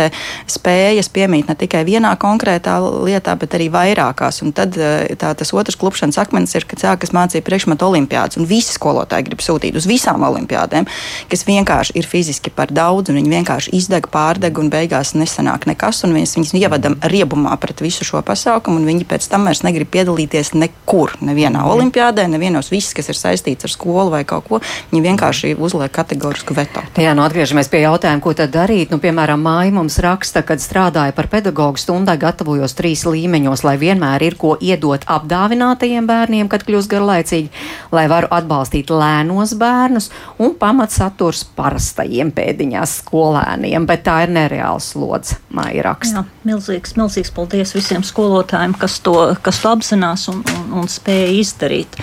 spējas piemīt ne tikai vienā konkrētā lietā, bet arī vairākās. Un tad tā, tas otrs klupšanas akmens ir, kad sākas mācību priekšmetu olimpiādas, un visi skolotāji grib sūtīt uz visām olimpiādēm, kas vienkārši ir fiziski par daudz, un viņi vienkārši izdeg, pārdeg, un beigās nesanāk nekas, un mēs viņus ievadam riebumā pret visu šo pasākumu, un viņi pēc tam vairs negrib piedalīties nekur, nevienā mm. olimpiādē, nevienos viss, kas ir saistīts ar skolu vai kaut ko. Viņi vienkārši uzliek kategorisku veto. Jā, nu atgriežamies pie jautājuma, ko tad darīt. Nu, piemēram, māja mums raksta, kad strādāja par pedagogu stundai, gatavojos trīs līmeņos, lai vienmēr ir ko iedot apdāvinātajiem bērniem, kad kļūst garlaicīgi, lai varu atbalstīt lēnos bērnus un pamatsaturs parastajiem pēdiņās skolēniem, bet tā ir nereāla slodze, māja raksta. Jā, milzīgs, milzīgs paldies visiem skolotājiem, kas to, kas to apzinās un, un, un spēja izdarīt.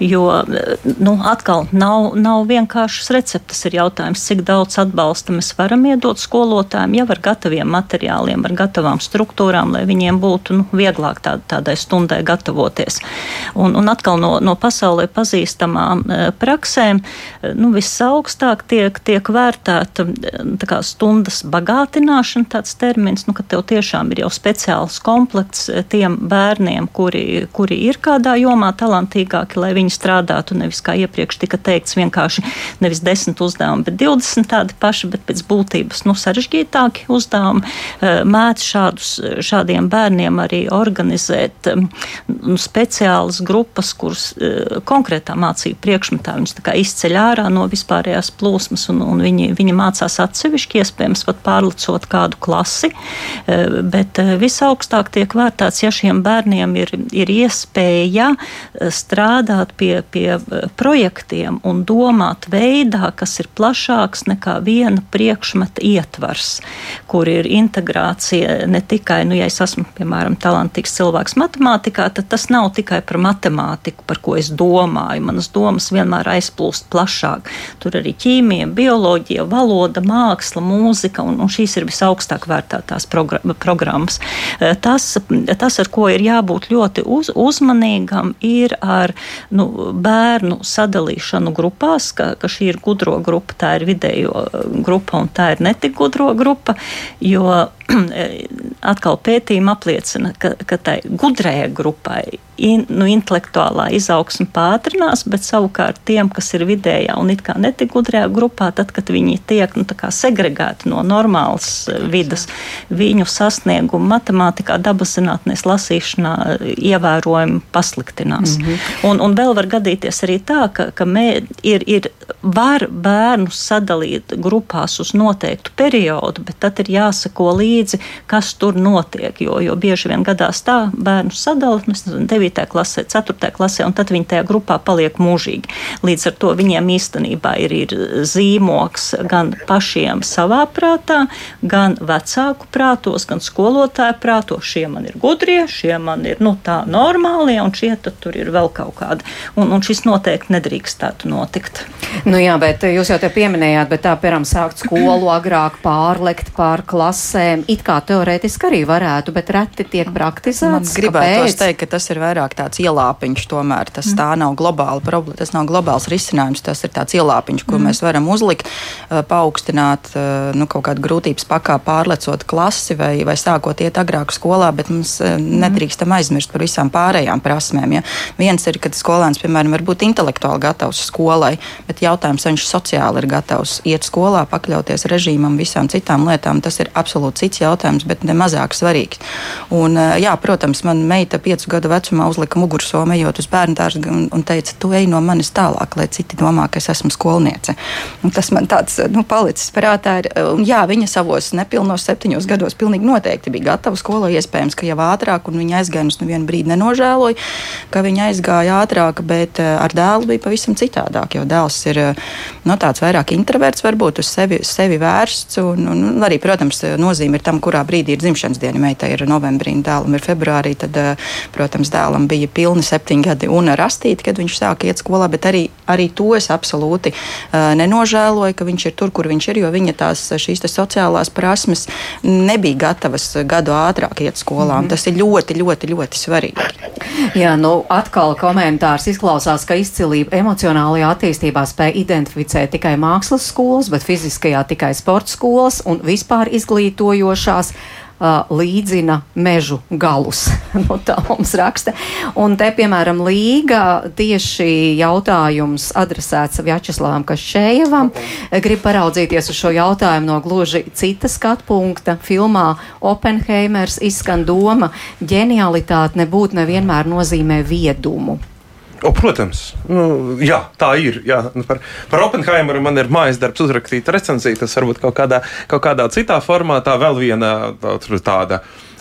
Jo, nu, atkal nav, nav vienkāršas receptes. Ir jautājums, cik daudz atbalsta mēs varam iedot skolotājiem jau ar gataviem materiāliem, ar gatavām struktūrām, lai viņiem būtu nu, vieglāk tā, tādai stundai gatavoties. Un, un atkal no, no pasaulē pazīstamām e, praksēm e, nu, visaugstāk tiek, tiek vērtēta kā, stundas bagātināšana, tāds termins, nu, ka tev tiešām ir jau speciāli speciāls komplekts tiem bērniem, kuri, kuri ir kādā jomā talantīgāki, lai viņi strādātu nevis kā iepriekš tika teikts, vienkārši nevis desmit uzdevumi, bet 20 tādi paši, bet pēc būtības nu, sarežģītāki uzdevumi. Mēdz šādus, šādiem bērniem arī organizēt nu, speciālas grupas, kuras konkrētā mācību priekšmetā viņus izceļ ārā no vispārējās plūsmas, un, un viņi, viņi mācās atsevišķi, iespējams, pat pārlicot kādu klasi. Bet visaugstāk tiek vērtēts, ja šiem bērniem ir, ir iespēja strādāt pie, pie projektiem un domāt veidā, kas ir plašāks nekā viena priekšmeta ietvars, kur ir integrācija ne tikai, nu, ja es esmu, piemēram, talantīgs cilvēks matemātikā, tad tas nav tikai par matemātiku, par ko es domāju. Manas domas vienmēr aizplūst plašāk. Tur arī ķīmija, bioloģija, valoda, māksla, mūzika, un, un šīs ir visaugstāk vērtētās programmas. Tas, tas, ar ko ir jābūt ļoti uz, uzmanīgam, ir ar nu, bērnu sadalīšanu grupās, ka, ka šī ir gudro grupa, tā ir vidējo grupa un tā ir netik gudro grupa, jo atkal pētījumi apliecina, ka, ka tai gudrajai grupai in, nu, intelektuālā izaugsme pātrinās, bet savukārt tiem, kas ir vidējā un it kā netik gudrajā grupā, tad, kad viņi tiek nu, segregēti no normālas eh, vidas, viņu sasniegumu matemātikā, dabas zinātnēs, lasīšanā eh, ievērojami pasliktinās. Mm -hmm. un, un vēl var gadīties arī tā, ka, ka mē, ir, ir, var bērnus sadalīt grupās uz noteiktu periodu, bet tad ir jāsako līdzi, kas tur notiek, jo, jo bieži vien gadās tā bērnu sadalīt, nu, 9. klasē, 4. klasē, un tad viņi tajā grupā paliek mūžīgi. Līdz ar to viņiem īstenībā ir, ir zīmoks gan pašiem savā prātā, gan vecāku prātos, gan skolotāju prātos. Šie man ir gudrie, šie man ir nu, tā normālie, un šie tur ir vēl kaut kādi. Un, un šis noteikti nedrīkstētu notikt. Nu jā, bet jūs jau te pieminējāt, bet tā, piemēram, sākt skolu agrāk pārlekt pār klasēm, it kā teorētiski arī varētu, bet reti tiek praktizēts. Man gribētu teikt, ka tas ir vairāk tāds ielāpiņš, tomēr tas mm. tā nav globāla problēma, tas nav globāls risinājums, tas ir tāds ielāpiņš, ko mm. mēs varam uzlikt, paaugstināt nu, kaut kādu grūtības pakā, pārlecot klasi vai, vai sākot iet agrāk skolā, bet mums mm. nedrīkstam aizmirst par visām pārējām prasmēm. Ja? Viens ir, kad skolēns, piemēram, var būt intelektuāli gatavs skolai, bet jautājums, vai viņš sociāli ir gatavs iet skolā, pakļauties režīmam, visām citām lietām, tas ir absolūti cits jautājums, bet ne mazāk svarīgs. Un, jā, protams, man meita piecu gadu vecumā uzlika mugursomu, ejot uz bērnu dārzu un, un teica, tu ej no manis tālāk, lai citi domā, ka es esmu skolniece. Un tas man tāds nu, palicis prātā. Ir, un, jā, viņa savos nepilnos septiņos gados pilnīgi noteikti bija gatava skolai. Iespējams, ka jau ātrāk, un viņa aizgāja, un es nevienu brīdi nenožēloju, ka viņa aizgāja ātrāk, bet eh, ar dēlu bija pavisam citādāk. Jo dēls ir no, nu, tāds vairāk introverts, varbūt uz sevi, sevi vērsts. Un, un, un arī, protams, nozīme ir tam, kurā brīdī ir dzimšanas diena. Meitai ir novembrī, dēlam ir februārī. Tad, eh, protams, dēlam bija pilni septiņi gadi un rastīti, kad viņš sāka iet skolā, bet arī, arī to es absolūti uh, nenožēloju, ka viņš ir tur, kur viņš ir, jo viņa tās šīs sociālās prasmes nebija gatavas gadu ātrāk iet skolā. Mm -hmm. Tas ir ļoti, ļoti, ļoti svarīgi. Jā, nu atkal komentārs izklausās, ka izcilība emocionālajā attīstībā spēja identificēt tikai mākslas skolas, bet fiziskajā tikai sporta skolas un vispār izglītojošās uh, līdzina mežu galus. nu, tā mums raksta. Un te, piemēram, Līga tieši jautājums adresēts Vjačeslavam Kašējevam. Grib paraudzīties uz šo jautājumu no gluži cita skatu punkta. Filmā Oppenheimers izskan doma, ģenialitāte nebūtu nevienmēr nozīmē viedumu. O, protams, nu, jā, tā ir. Jā. Nu, par, par Oppenheimeru man ir mājas darbs uzrakstīt recenziju. Tas varbūt kaut kādā, kaut kādā citā formātā vēl viena tā, tāda.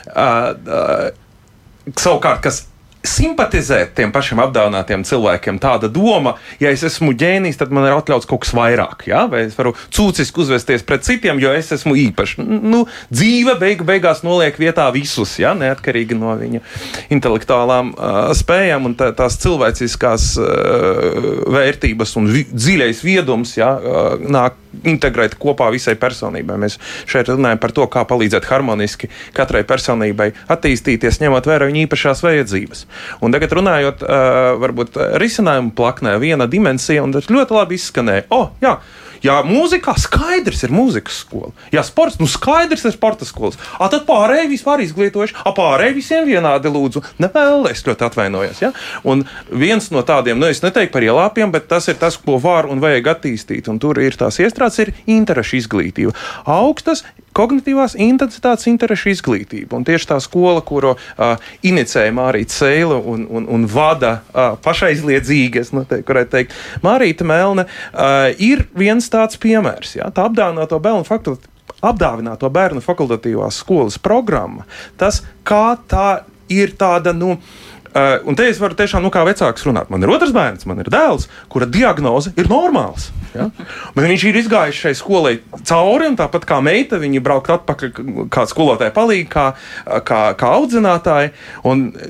Uh, uh, savukārt, kas simpatizēt tiem pašiem apdāvinātiem cilvēkiem. Tāda doma, ja es esmu ģēnijs, tad man ir atļauts kaut kas vairāk. Ja? Vai es varu cūciski uzvesties pret citiem, jo es esmu īpašs. Nu, dzīve beigu, beigās noliek vietā visus, ja? neatkarīgi no viņa intelektuālām uh, spējām un tā, tās cilvēciskās uh, vērtības un vi dziļais viedums ja? uh, nāk integrēt kopā visai personībai. Mēs šeit runājam par to, kā palīdzēt harmoniski katrai personībai attīstīties, ņemot vērā viņa īpašās vajadzības. Un tagad runājot, varbūt risinājumu plaknē, viena dimensija, un tas ļoti labi izskanēja. Oh, jā, Jā, mūzikā skaidrs ir mūzikas skola. Jā, sports, nu skaidrs ir sporta skolas. A, tad pārējie vispār izglītojuši, a pārējie visiem vienādi lūdzu. Nevēl, es ļoti atvainojos. Ja? Un viens no tādiem, nu es neteiktu par ielāpiem, bet tas ir tas, ko var un vajag attīstīt. Un tur ir tās iestrādes, ir interešu izglītība. Augstas kognitīvās intensitātes interešu izglītība. Un tieši tā skola, kuru uh, inicēja Mārīta Seila un, un, un vada uh, pašaizliedzīgi, es varētu teikt, Mārīta Melne, uh, ir viens tāds piemērs. Jā, tā apdāvināto bērnu fakultāti. Apdāvināto bērnu fakultatīvās skolas programma, tas kā tā ir tāda, nu, Uh, un te es varu tiešām, nu, kā vecāks runāt. Man ir otrs bērns, man ir dēls, kura diagnoze ir normāls. Ja? Bet viņš ir izgājis šai skolai cauri, un tāpat kā meita, viņa braukt atpakaļ kā skolotāja palīga, kā, kā, kā audzinātāja.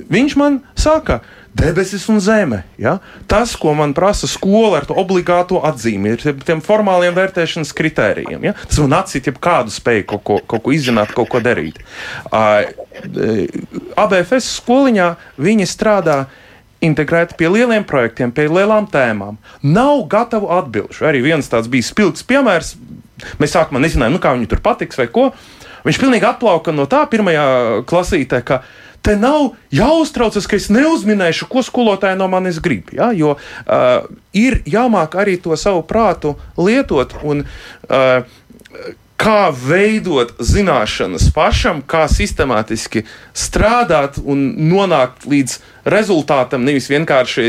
Viņš man saka, debesis un zeme. Ja? Tas, ko man prasa skola ar to obligāto atzīmi, ir tiem formāliem vērtēšanas kritērijiem. Ja? Tas man atcīt kādu spēju kaut ko, kaut ko izzināt, kaut ko darīt. Uh, ABFS skoliņā viņi strādā integrēti pie lieliem projektiem, pie lielām tēmām. Nav gatavu atbildžu. Arī viens tāds bija spilgts piemērs. Mēs sākumā nezinājām, nu, kā viņu tur patiks vai ko. Viņš pilnīgi atplauka no tā pirmajā klasītē, ka te nav jāuztraucas, ka es neuzminēšu, ko skolotāji no manis grib. Ja? Jo uh, ir jāmāk arī to savu prātu lietot un uh, kā veidot zināšanas pašam, kā sistemātiski strādāt un nonākt līdz rezultātam, nevis vienkārši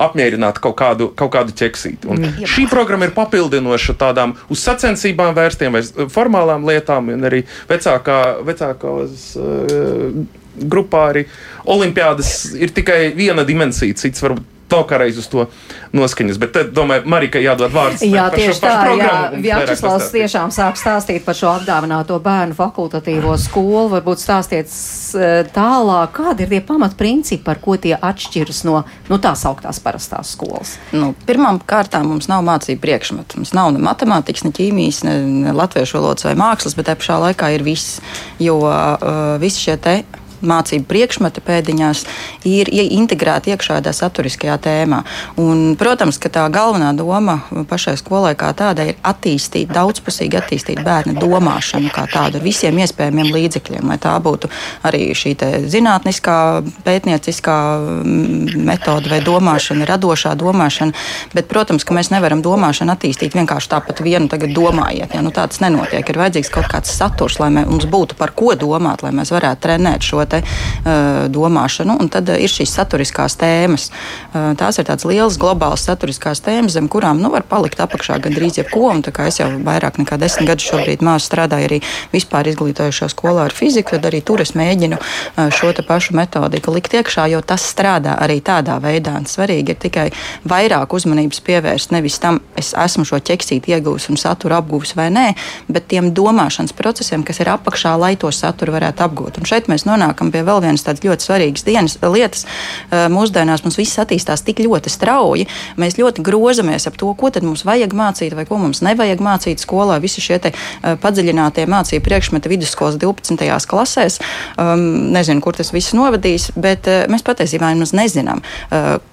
apmierināt kaut kādu, kaut kādu ķeksīti. Un mm. šī programma ir papildinoša tādām uz sacensībām vērstiem vai formālām lietām, un arī vecākā, vecākās. Uh, grupā arī olimpiādas ir tikai viena dimensija, cits varbūt to kā reiz uz to noskaņas. Bet, tad, domāju, Marika jādod vārds. Jā, par, tieši par tā, jā, Vjačeslavs tiešām sāk stāstīt par šo apdāvināto bērnu fakultatīvo skolu. Varbūt stāstiet tālāk, kādi ir tie pamatprincipi, par ko tie atšķiras no nu, tās augtās parastās skolas? Nu, pirmām kārtām mums nav mācību priekšmetu. Mums nav ne matemātikas, ne ķīmijas, ne, ne latviešu valodas vai mākslas, bet te pašā laikā ir viss. Jo uh, visi šie te mācību priekšmeti pēdiņās ir integrēti iekšā tādā saturiskajā tēmā. Un, protams, ka tā galvenā doma pašai skolai kā tādai ir attīstīt, daudzpusīgi attīstīt bērnu domāšanu kā tādu ar visiem iespējamiem līdzekļiem, lai tā būtu arī šī zinātniskā, pētnieciskā metode vai domāšana, radošā domāšana. Bet, protams, ka mēs nevaram domāšanu attīstīt vienkārši tāpat vienu tagad domājiet. Ja? Nu, tā tas nenotiek. Ir vajadzīgs kaut kāds saturs, lai mums būtu par ko domāt, lai mēs varētu trenēt šo te, uh, domāšanu. Un tad uh, ir šīs saturiskās tēmas. Uh, tās ir tādas lielas globālas saturiskās tēmas, zem kurām nu, var palikt apakšā gandrīz jebko. Un, es jau vairāk nekā desmit gadus šobrīd māsu strādāju arī vispār izglītojušā skolā ar fiziku, tad arī tur es mēģinu uh, šo pašu metodiku likt iekšā, jo tas strādā arī tādā veidā. Un svarīgi ir tikai vairāk uzmanības pievērst nevis tam, es esmu šo ķeksīti iegūs un saturu apgūs vai nē, bet tiem domāšanas procesiem, kas ir apakšā, lai to saturu varētu apgūt. Un šeit mēs nonākam nonākam pie vēl vienas tādas ļoti svarīgas dienas, lietas. Mūsdienās mums viss attīstās tik ļoti strauji. Mēs ļoti grozamies ap to, ko tad mums vajag mācīt vai ko mums nevajag mācīt skolā. Visi šie padziļinātie mācību priekšmeti vidusskolas 12. klasēs. Um, nezinu, kur tas viss novadīs, bet mēs patiesībā nemaz nezinām,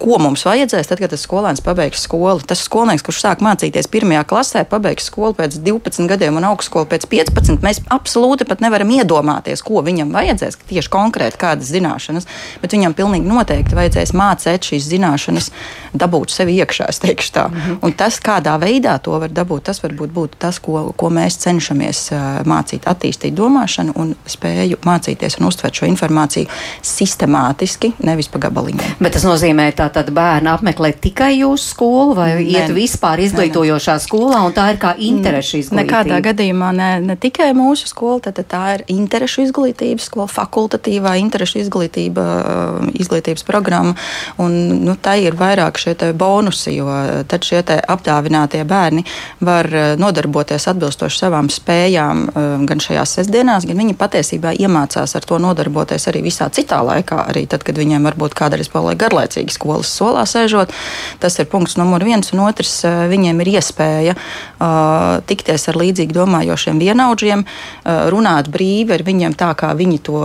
ko mums vajadzēs tad, kad tas skolēns pabeigs skolu. Tas skolnieks, kurš sāk mācīties pirmajā klasē, pabeigs skolu pēc 12 gadiem un augstskolu pēc 15, mēs absolūti pat nevaram iedomāties, ko viņam vajadzēs tieši konkrēti kādas zināšanas, bet viņam pilnīgi noteikti vajadzēs mācīt šīs zināšanas, dabūt sevi iekšā, es teikšu tā. Mm -hmm. Un tas, kādā veidā to var dabūt, tas varbūt būtu tas, ko, ko mēs cenšamies mācīt, attīstīt domāšanu un spēju mācīties un uztvert šo informāciju sistemātiski, nevis pa gabaliņiem. Bet tas nozīmē, ka tad bērni apmeklē tikai jūsu skolu vai ne, iet vispār izglītojošā ne, ne. skolā, un tā ir kā interešu izglītība? Nekādā gadījumā ne, ne tikai mūsu skola, tad tā ir interešu izglītības skola, fakultāte kvalitatīvā interešu izglītība, uh, izglītības programma. Un, nu, tā ir vairāk šie bonusi, jo tad šie apdāvinātie bērni var uh, nodarboties atbilstoši savām spējām uh, gan šajās sestdienās, gan viņi patiesībā iemācās ar to nodarboties arī visā citā laikā, arī tad, kad viņiem varbūt kādreiz paliek garlaicīgi skolas solā sēžot. Tas ir punkts numur viens, un otrs viņiem ir iespēja uh, tikties ar līdzīgi domājošiem vienaudžiem, uh, runāt brīvi ar viņiem tā, kā viņi to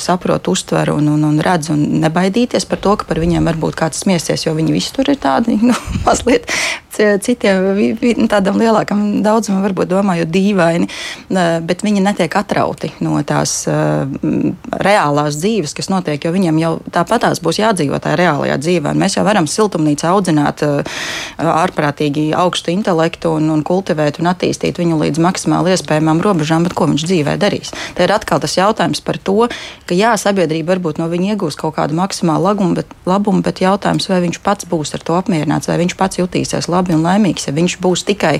saprot, uztver un, un, un redz, un nebaidīties par to, ka par viņiem varbūt kāds smiesies, jo viņi visi tur ir tādi nu, mazliet citiem vi, vi, tādam lielākam daudzumam varbūt domājot dīvaini, bet viņi netiek atrauti no tās reālās dzīves, kas notiek, jo viņiem jau tāpatās būs jādzīvot tajā reālajā dzīvē. Mēs jau varam siltumnīcā audzināt ārprātīgi augstu intelektu un, un kultivēt un attīstīt viņu līdz maksimāli iespējamām robežām, bet ko viņš dzīvē darīs? Te ir atkal tas jautājums par to, ka jā, sabiedrība varbūt no viņa iegūs kaut kādu maksimālu labumu, bet, labumu, bet jautājums, vai viņš pats būs ar to apmierināts, vai viņš pats jutīsies labi un laimīgs, ja viņš būs tikai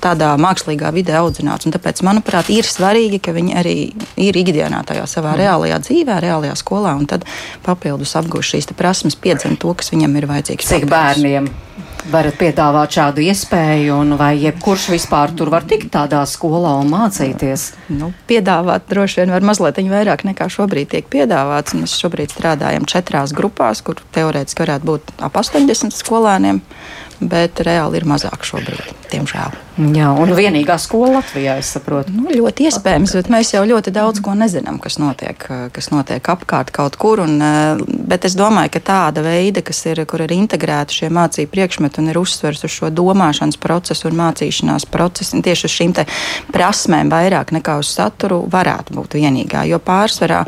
tādā mākslīgā vidē audzināts. Un tāpēc, manuprāt, ir svarīgi, ka viņi arī ir ikdienā tajā savā mm. reālajā dzīvē, reālajā skolā, un tad papildus apgūst šīs prasmes, piedzem to, kas viņam ir vajadzīgs. Cik bērniem? varat piedāvāt šādu iespēju, un vai jebkurš vispār tur var tikt tādā skolā un mācīties? Nu, piedāvāt droši vien var mazliet vairāk nekā šobrīd tiek piedāvāts. Mēs šobrīd strādājam četrās grupās, kur teorētiski varētu būt ap 80 skolēniem bet reāli ir mazāk šobrīd, diemžēl. Jā, un vienīgā skola Latvijā, es saprotu. Nu, ļoti iespējams, bet mēs jau ļoti daudz ko nezinām, kas notiek, kas notiek apkārt kaut kur. Un, bet es domāju, ka tāda veida, kas ir, kur ir integrēti šie mācību priekšmeti un ir uzsvers uz šo domāšanas procesu un mācīšanās procesu, un tieši uz šīm prasmēm vairāk nekā uz saturu, varētu būt vienīgā. Jo pārsvarā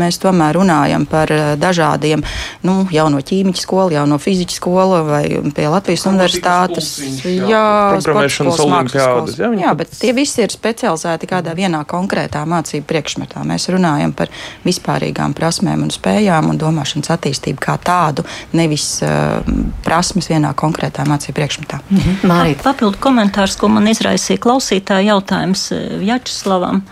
mēs tomēr runājam par dažādiem, nu, jau no ķīmiķa skola, jau no fizikas skola vai pie Latvijas universitātes jā, programmēšanas olimpiādas. Jā, jā, bet tie visi ir specializēti kādā vienā konkrētā mācību priekšmetā. Mēs runājam par vispārīgām prasmēm un spējām un domāšanas attīstību kā tādu, nevis uh, prasmes vienā konkrētā mācību priekšmetā. Mhm. Mārīt. Papildu komentārs, ko man izraisīja klausītāja jautājums Jačeslavam.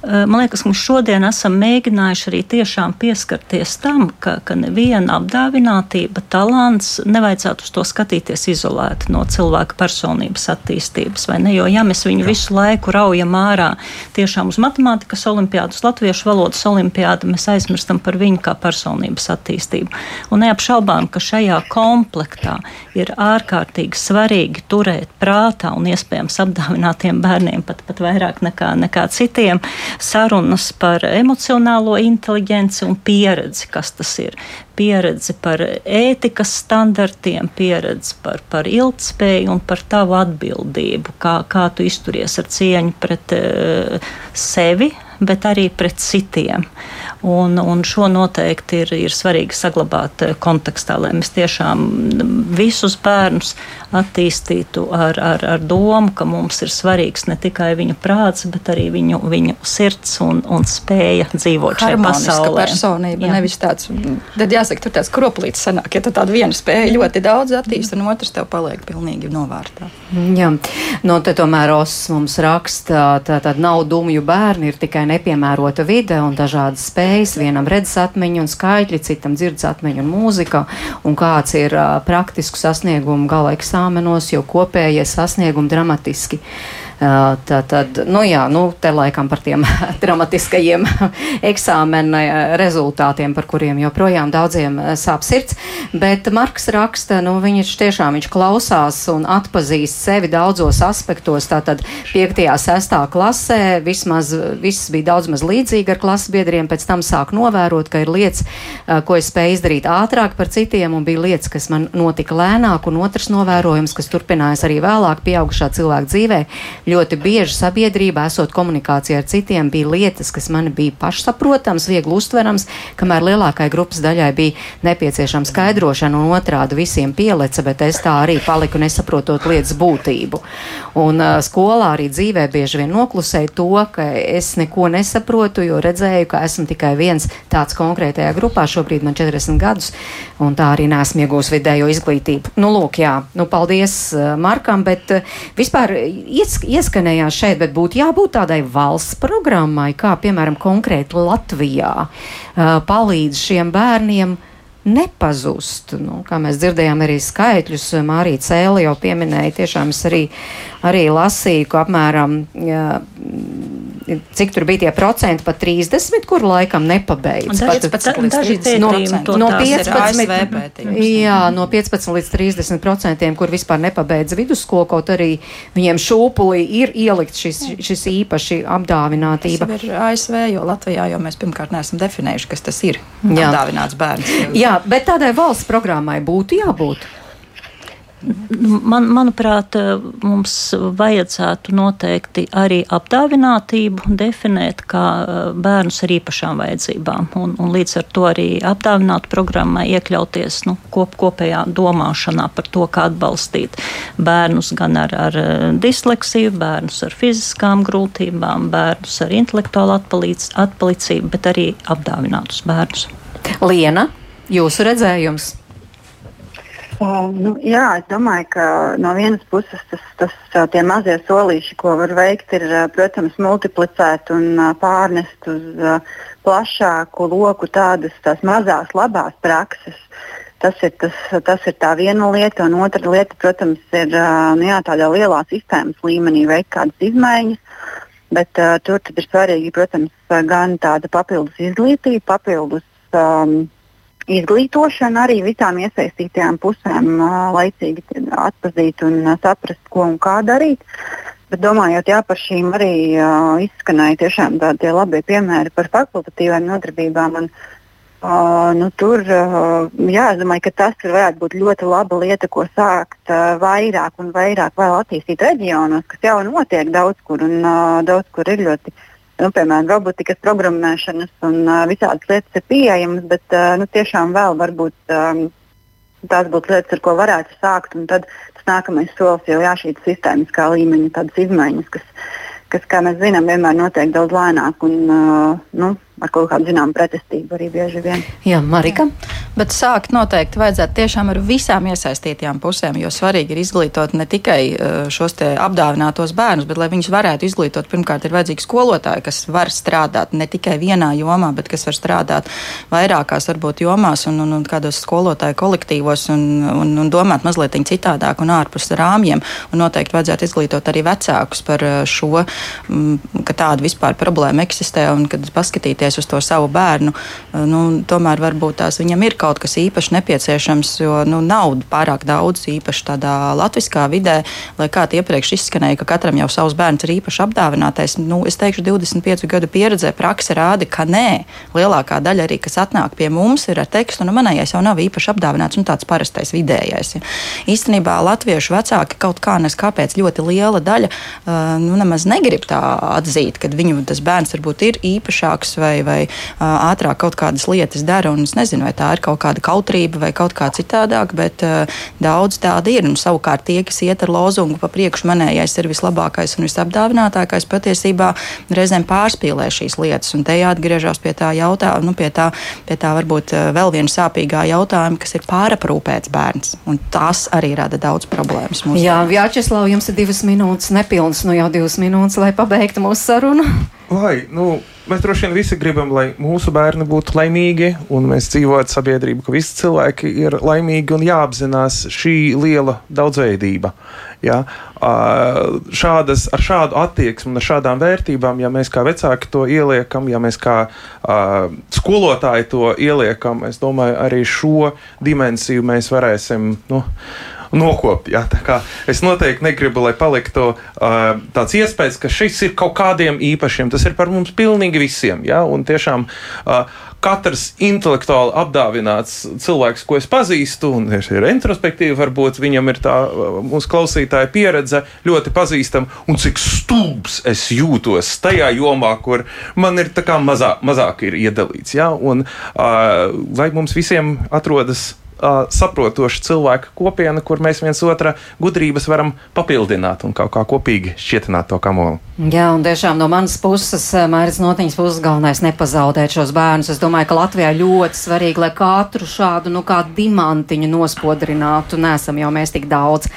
Uh, man liekas, ka mēs šodien esam mēģinājuši arī tiešām pieskarties tam, ka, ka neviena apdāvinātība, talants nevajadzētu uz to skatīties izolēti izolēti no cilvēka personības attīstības. Jo, ja mēs viņu Jā. visu laiku raujam ārā tiešām uz matemātikas olimpiādu, uz latviešu valodas olimpiādu, mēs aizmirstam par viņu kā personības attīstību. Un neapšaubām, ka šajā komplektā ir ārkārtīgi svarīgi turēt prātā un iespējams apdāvinātiem bērniem pat, pat vairāk nekā, nekā citiem sarunas par emocionālo inteligenci un pieredzi, kas tas ir pieredzi par ētikas standartiem, pieredzi par, par ilgspēju un par tavu atbildību, kā, kā tu izturies ar cieņu pret uh, sevi, bet arī pret citiem. Un, un šo noteikti ir, ir svarīgi saglabāt eh, kontekstā, lai mēs tiešām visus bērnus attīstītu ar, ar, ar domu, ka mums ir svarīgs ne tikai viņu prāts, bet arī viņu, viņu sirds un, un spēja dzīvot šajā pasaulē. personība, Jā. nevis tāds, tad jāsaka, tur tāds kroplīts sanāk, ja tu tādu vienu spēju ļoti daudz attīst, un otrs tev paliek pilnīgi novārtā. Jā, no te tomēr Os mums raksta, tā tad nav dumju bērni, ir tikai nepiemērota vide un dažādas spējas, vienam redzes atmiņa un skaitļi, citam dzirdes atmiņa un mūzika, un kāds ir uh, praktisku sasniegumu gala eksāmenos, jo kopējie sasniegumi dramatiski Tā tad, nu jā, nu te laikam par tiem dramatiskajiem eksāmena rezultātiem, par kuriem joprojām daudziem sāp sirds. Bet Marks raksta, nu viņš tiešām viņš klausās un atpazīst sevi daudzos aspektos. Tātad 5. 6. klasē vismaz viss bija daudz maz līdzīgi ar klases biedriem, pēc tam sāk novērot, ka ir lietas, ko es spēju izdarīt ātrāk par citiem, un bija lietas, kas man notika lēnāk, un otrs novērojums, kas turpinājās arī vēlāk pieaugušā cilvēka dzīvē ļoti bieži sabiedrībā, esot komunikācijā ar citiem, bija lietas, kas man bija pašsaprotams, viegli uztverams, kamēr lielākai grupas daļai bija nepieciešama skaidrošana un otrādi visiem pieleca, bet es tā arī paliku nesaprotot lietas būtību. Un uh, skolā arī dzīvē bieži vien noklusēju to, ka es neko nesaprotu, jo redzēju, ka esmu tikai viens tāds konkrētajā grupā. Šobrīd man 40 gadus, un tā arī nesmu iegūs vidējo izglītību. Nu, lūk, jā, nu, paldies uh, Markam, bet uh, vispār ies, ieskanējās šeit, bet būtu jābūt tādai valsts programmai, kā piemēram konkrēti Latvijā uh, palīdz šiem bērniem nepazust. Nu, kā mēs dzirdējām, arī skaitļus Mārija Cēlī jau pieminēja. Tiešām es arī, arī lasīju, ka apmēram, jā, cik tur bija tie procenti, pat 30, kur laikam nepabeidz. Pat, pat, daži no, no 15, jā, no 15 līdz 30 procentiem, kur vispār nepabeidz vidusskolu, kaut arī viņiem šūpulī ir ielikt šis, šis īpaši apdāvinātība. Tas ir ASV, jo Latvijā jau mēs pirmkārt neesam definējuši, kas tas ir. Jā. Apdāvināts bērns. Jā, bet tādai valsts programmai būtu jābūt. Man, manuprāt, mums vajadzētu noteikti arī apdāvinātību definēt kā bērnus ar īpašām vajadzībām, un, un līdz ar to arī apdāvinātu programmā iekļauties nu, kop, kopējā domāšanā par to, kā atbalstīt bērnus gan ar, ar disleksiju, bērnus ar fiziskām grūtībām, bērnus ar intelektuālu atpalicību, bet arī apdāvinātus bērnus. Liena, jūsu redzējums? Uh, nu, jā, es domāju, ka no vienas puses tas, tas tie mazie solīši, ko var veikt, ir, protams, multiplicēt un pārnest uz plašāku loku tādas mazās labās prakses. Tas ir, tas, tas ir tā viena lieta, un otra lieta, protams, ir nu, jā, tādā lielā sistēmas līmenī veikt kādas izmaiņas. Bet uh, tur ir svarīgi, protams, gan tāda papildus izglītība, papildus um, izglītošana arī visām iesaistītajām pusēm uh, laicīgi atzīt un uh, saprast, ko un kā darīt. Bet domājot jā, par šīm arī uh, izskanēja tiešām tādi labi piemēri par fakultatīvām nodarbībām. Un, uh, nu, tur uh, jā, es domāju, ka tas varētu būt ļoti laba lieta, ko sākt uh, vairāk un vairāk attīstīt reģionos, kas jau notiek daudz kur un uh, daudz kur ir ļoti nu, piemēram, robotikas programmēšanas un uh, visādas lietas ir pieejamas, bet uh, nu, tiešām vēl varbūt um, tās būtu lietas, ar ko varētu sākt. Tad tas nākamais solis jau ir šī sistēmiskā līmeņa tādas izmaiņas, kas, kas, kā mēs zinām, vienmēr notiek daudz lēnāk un uh, nu, ar kaut kādu zināmu pretestību arī bieži vien. Jā, Marika. Jā. Bet sākt noteikti vajadzētu tiešām ar visām iesaistītajām pusēm, jo svarīgi ir izglītot ne tikai šos apdāvinātos bērnus, bet lai viņus varētu izglītot, pirmkārt ir vajadzīgi skolotāji, kas var strādāt ne tikai vienā jomā, bet kas var strādāt vairākās varbūt jomās un, un, un kādos skolotāju kolektīvos un, un, un domāt mazliet citādāk un ārpus rāmjiem. Un noteikti vajadzētu izglītot arī vecākus par šo, ka tāda vispār problēma eksistē un kad paskatīties skatīties uz to savu bērnu, eh, nu, tomēr varbūt tās viņam ir kaut kas īpaši nepieciešams, jo nu, nav pārāk daudz īpaši tādā latviskā vidē, lai kā iepriekš izskanēja, ka katram jau savs bērns ir īpaši apdāvinātais. Nu, es teikšu, 25 gadu pieredzē praksa rāda, ka nē, lielākā daļa arī, kas atnāk pie mums, ir ar tekstu, nu manējais jau nav īpaši apdāvināts un tāds parastais vidējais. Ja. Īstenībā latviešu vecāki kaut kā nes kāpēc ļoti liela daļa nu, nemaz negrib tā atzīt, ka viņu tas bērns varbūt ir īpašāks vai vai, ātrāk kaut kādas lietas dara. Es nezinu, vai tā ir kaut kāda kautrība vai kaut kā citādāk, bet daudz tāda ir. Un savukārt tie, kas iet ar lozungu pa priekšu, manējais ir vislabākais un visapdāvinātākais, patiesībā reizēm pārspīlē šīs lietas. Un te jāatgriežas pie tā jautājuma, nu, pie tā, pie tā varbūt vēl viena sāpīgā jautājuma, kas ir pāraprūpēts bērns. Un tas arī rada daudz problēmas. Jā, Vjačeslav, jums ir divas minūtes, nepilnas, nu jau divas minūtes, lai pabeigtu mūsu sarunu. Lai, nu, Mēs droši vien visi gribam, lai mūsu bērni būtu laimīgi, un mēs dzīvojam sabiedrībā, ka visi cilvēki ir laimīgi un jāapzinās šī liela daudzveidība. Ja? Šādas, ar šādu attieksmi ar šādām vērtībām, ja mēs kā vecāki to ieliekam, ja mēs kā uh, skolotāji to ieliekam, es domāju, arī šo dimensiju mēs varēsim. Nu, nokopt. Ja? Es noteikti negribu, lai paliktu uh, tāds iespējas, ka šis ir kaut kādiem īpašiem. Tas ir par mums pilnīgi visiem. Ja? Un tiešām uh, katrs intelektuāli apdāvināts cilvēks, ko es pazīstu, un es ir introspektīvi, varbūt viņam ir tā mūsu klausītāja pieredze ļoti pazīstama, un cik stulbs es jūtos tajā jomā, kur man ir mazā, mazāk ir iedalīts. Ja? Un, uh, lai mums visiem atrodas uh, saprotoša cilvēka kopiena, kur mēs viens otra gudrības varam papildināt un kaut kā kopīgi šķietināt to kamolu. Jā, un tiešām no manas puses, Mairis Notiņas puses galvenais nepazaudēt šos bērnus. Es domāju, ka Latvijā ļoti svarīgi, lai katru šādu, nu, kā dimantiņu nospodrinātu. Nesam jau mēs tik daudz.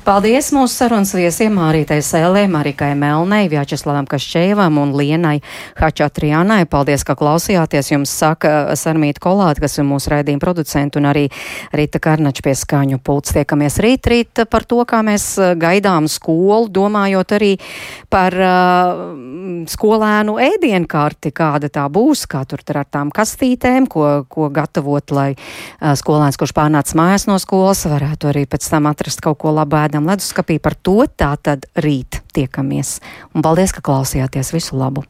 Paldies mūsu sarunas viesiem Mārītai Sēlē, Marikai Melnei, Vjačeslavam Kašķēvam un Lienai Hačatrijanai. Paldies, ka klausījāties. Jums saka Sarmīta Kolāta, kas ir mūsu raidījuma producenta, un arī Rīta Karnača pie skaņu pults. Tiekamies rīt, rīt par to, kā mēs uh, gaidām skolu, domājot arī par uh, skolēnu ēdienkarti, kāda tā būs, kā tur ar tām kastītēm, ko, ko gatavot, lai uh, skolēns, kurš pārnāc mājās no skolas, varētu arī pēc tam atrast kaut ko labu ēdam leduskapī par to tā tad rīt tiekamies. Un paldies, ka klausījāties. Visu labu!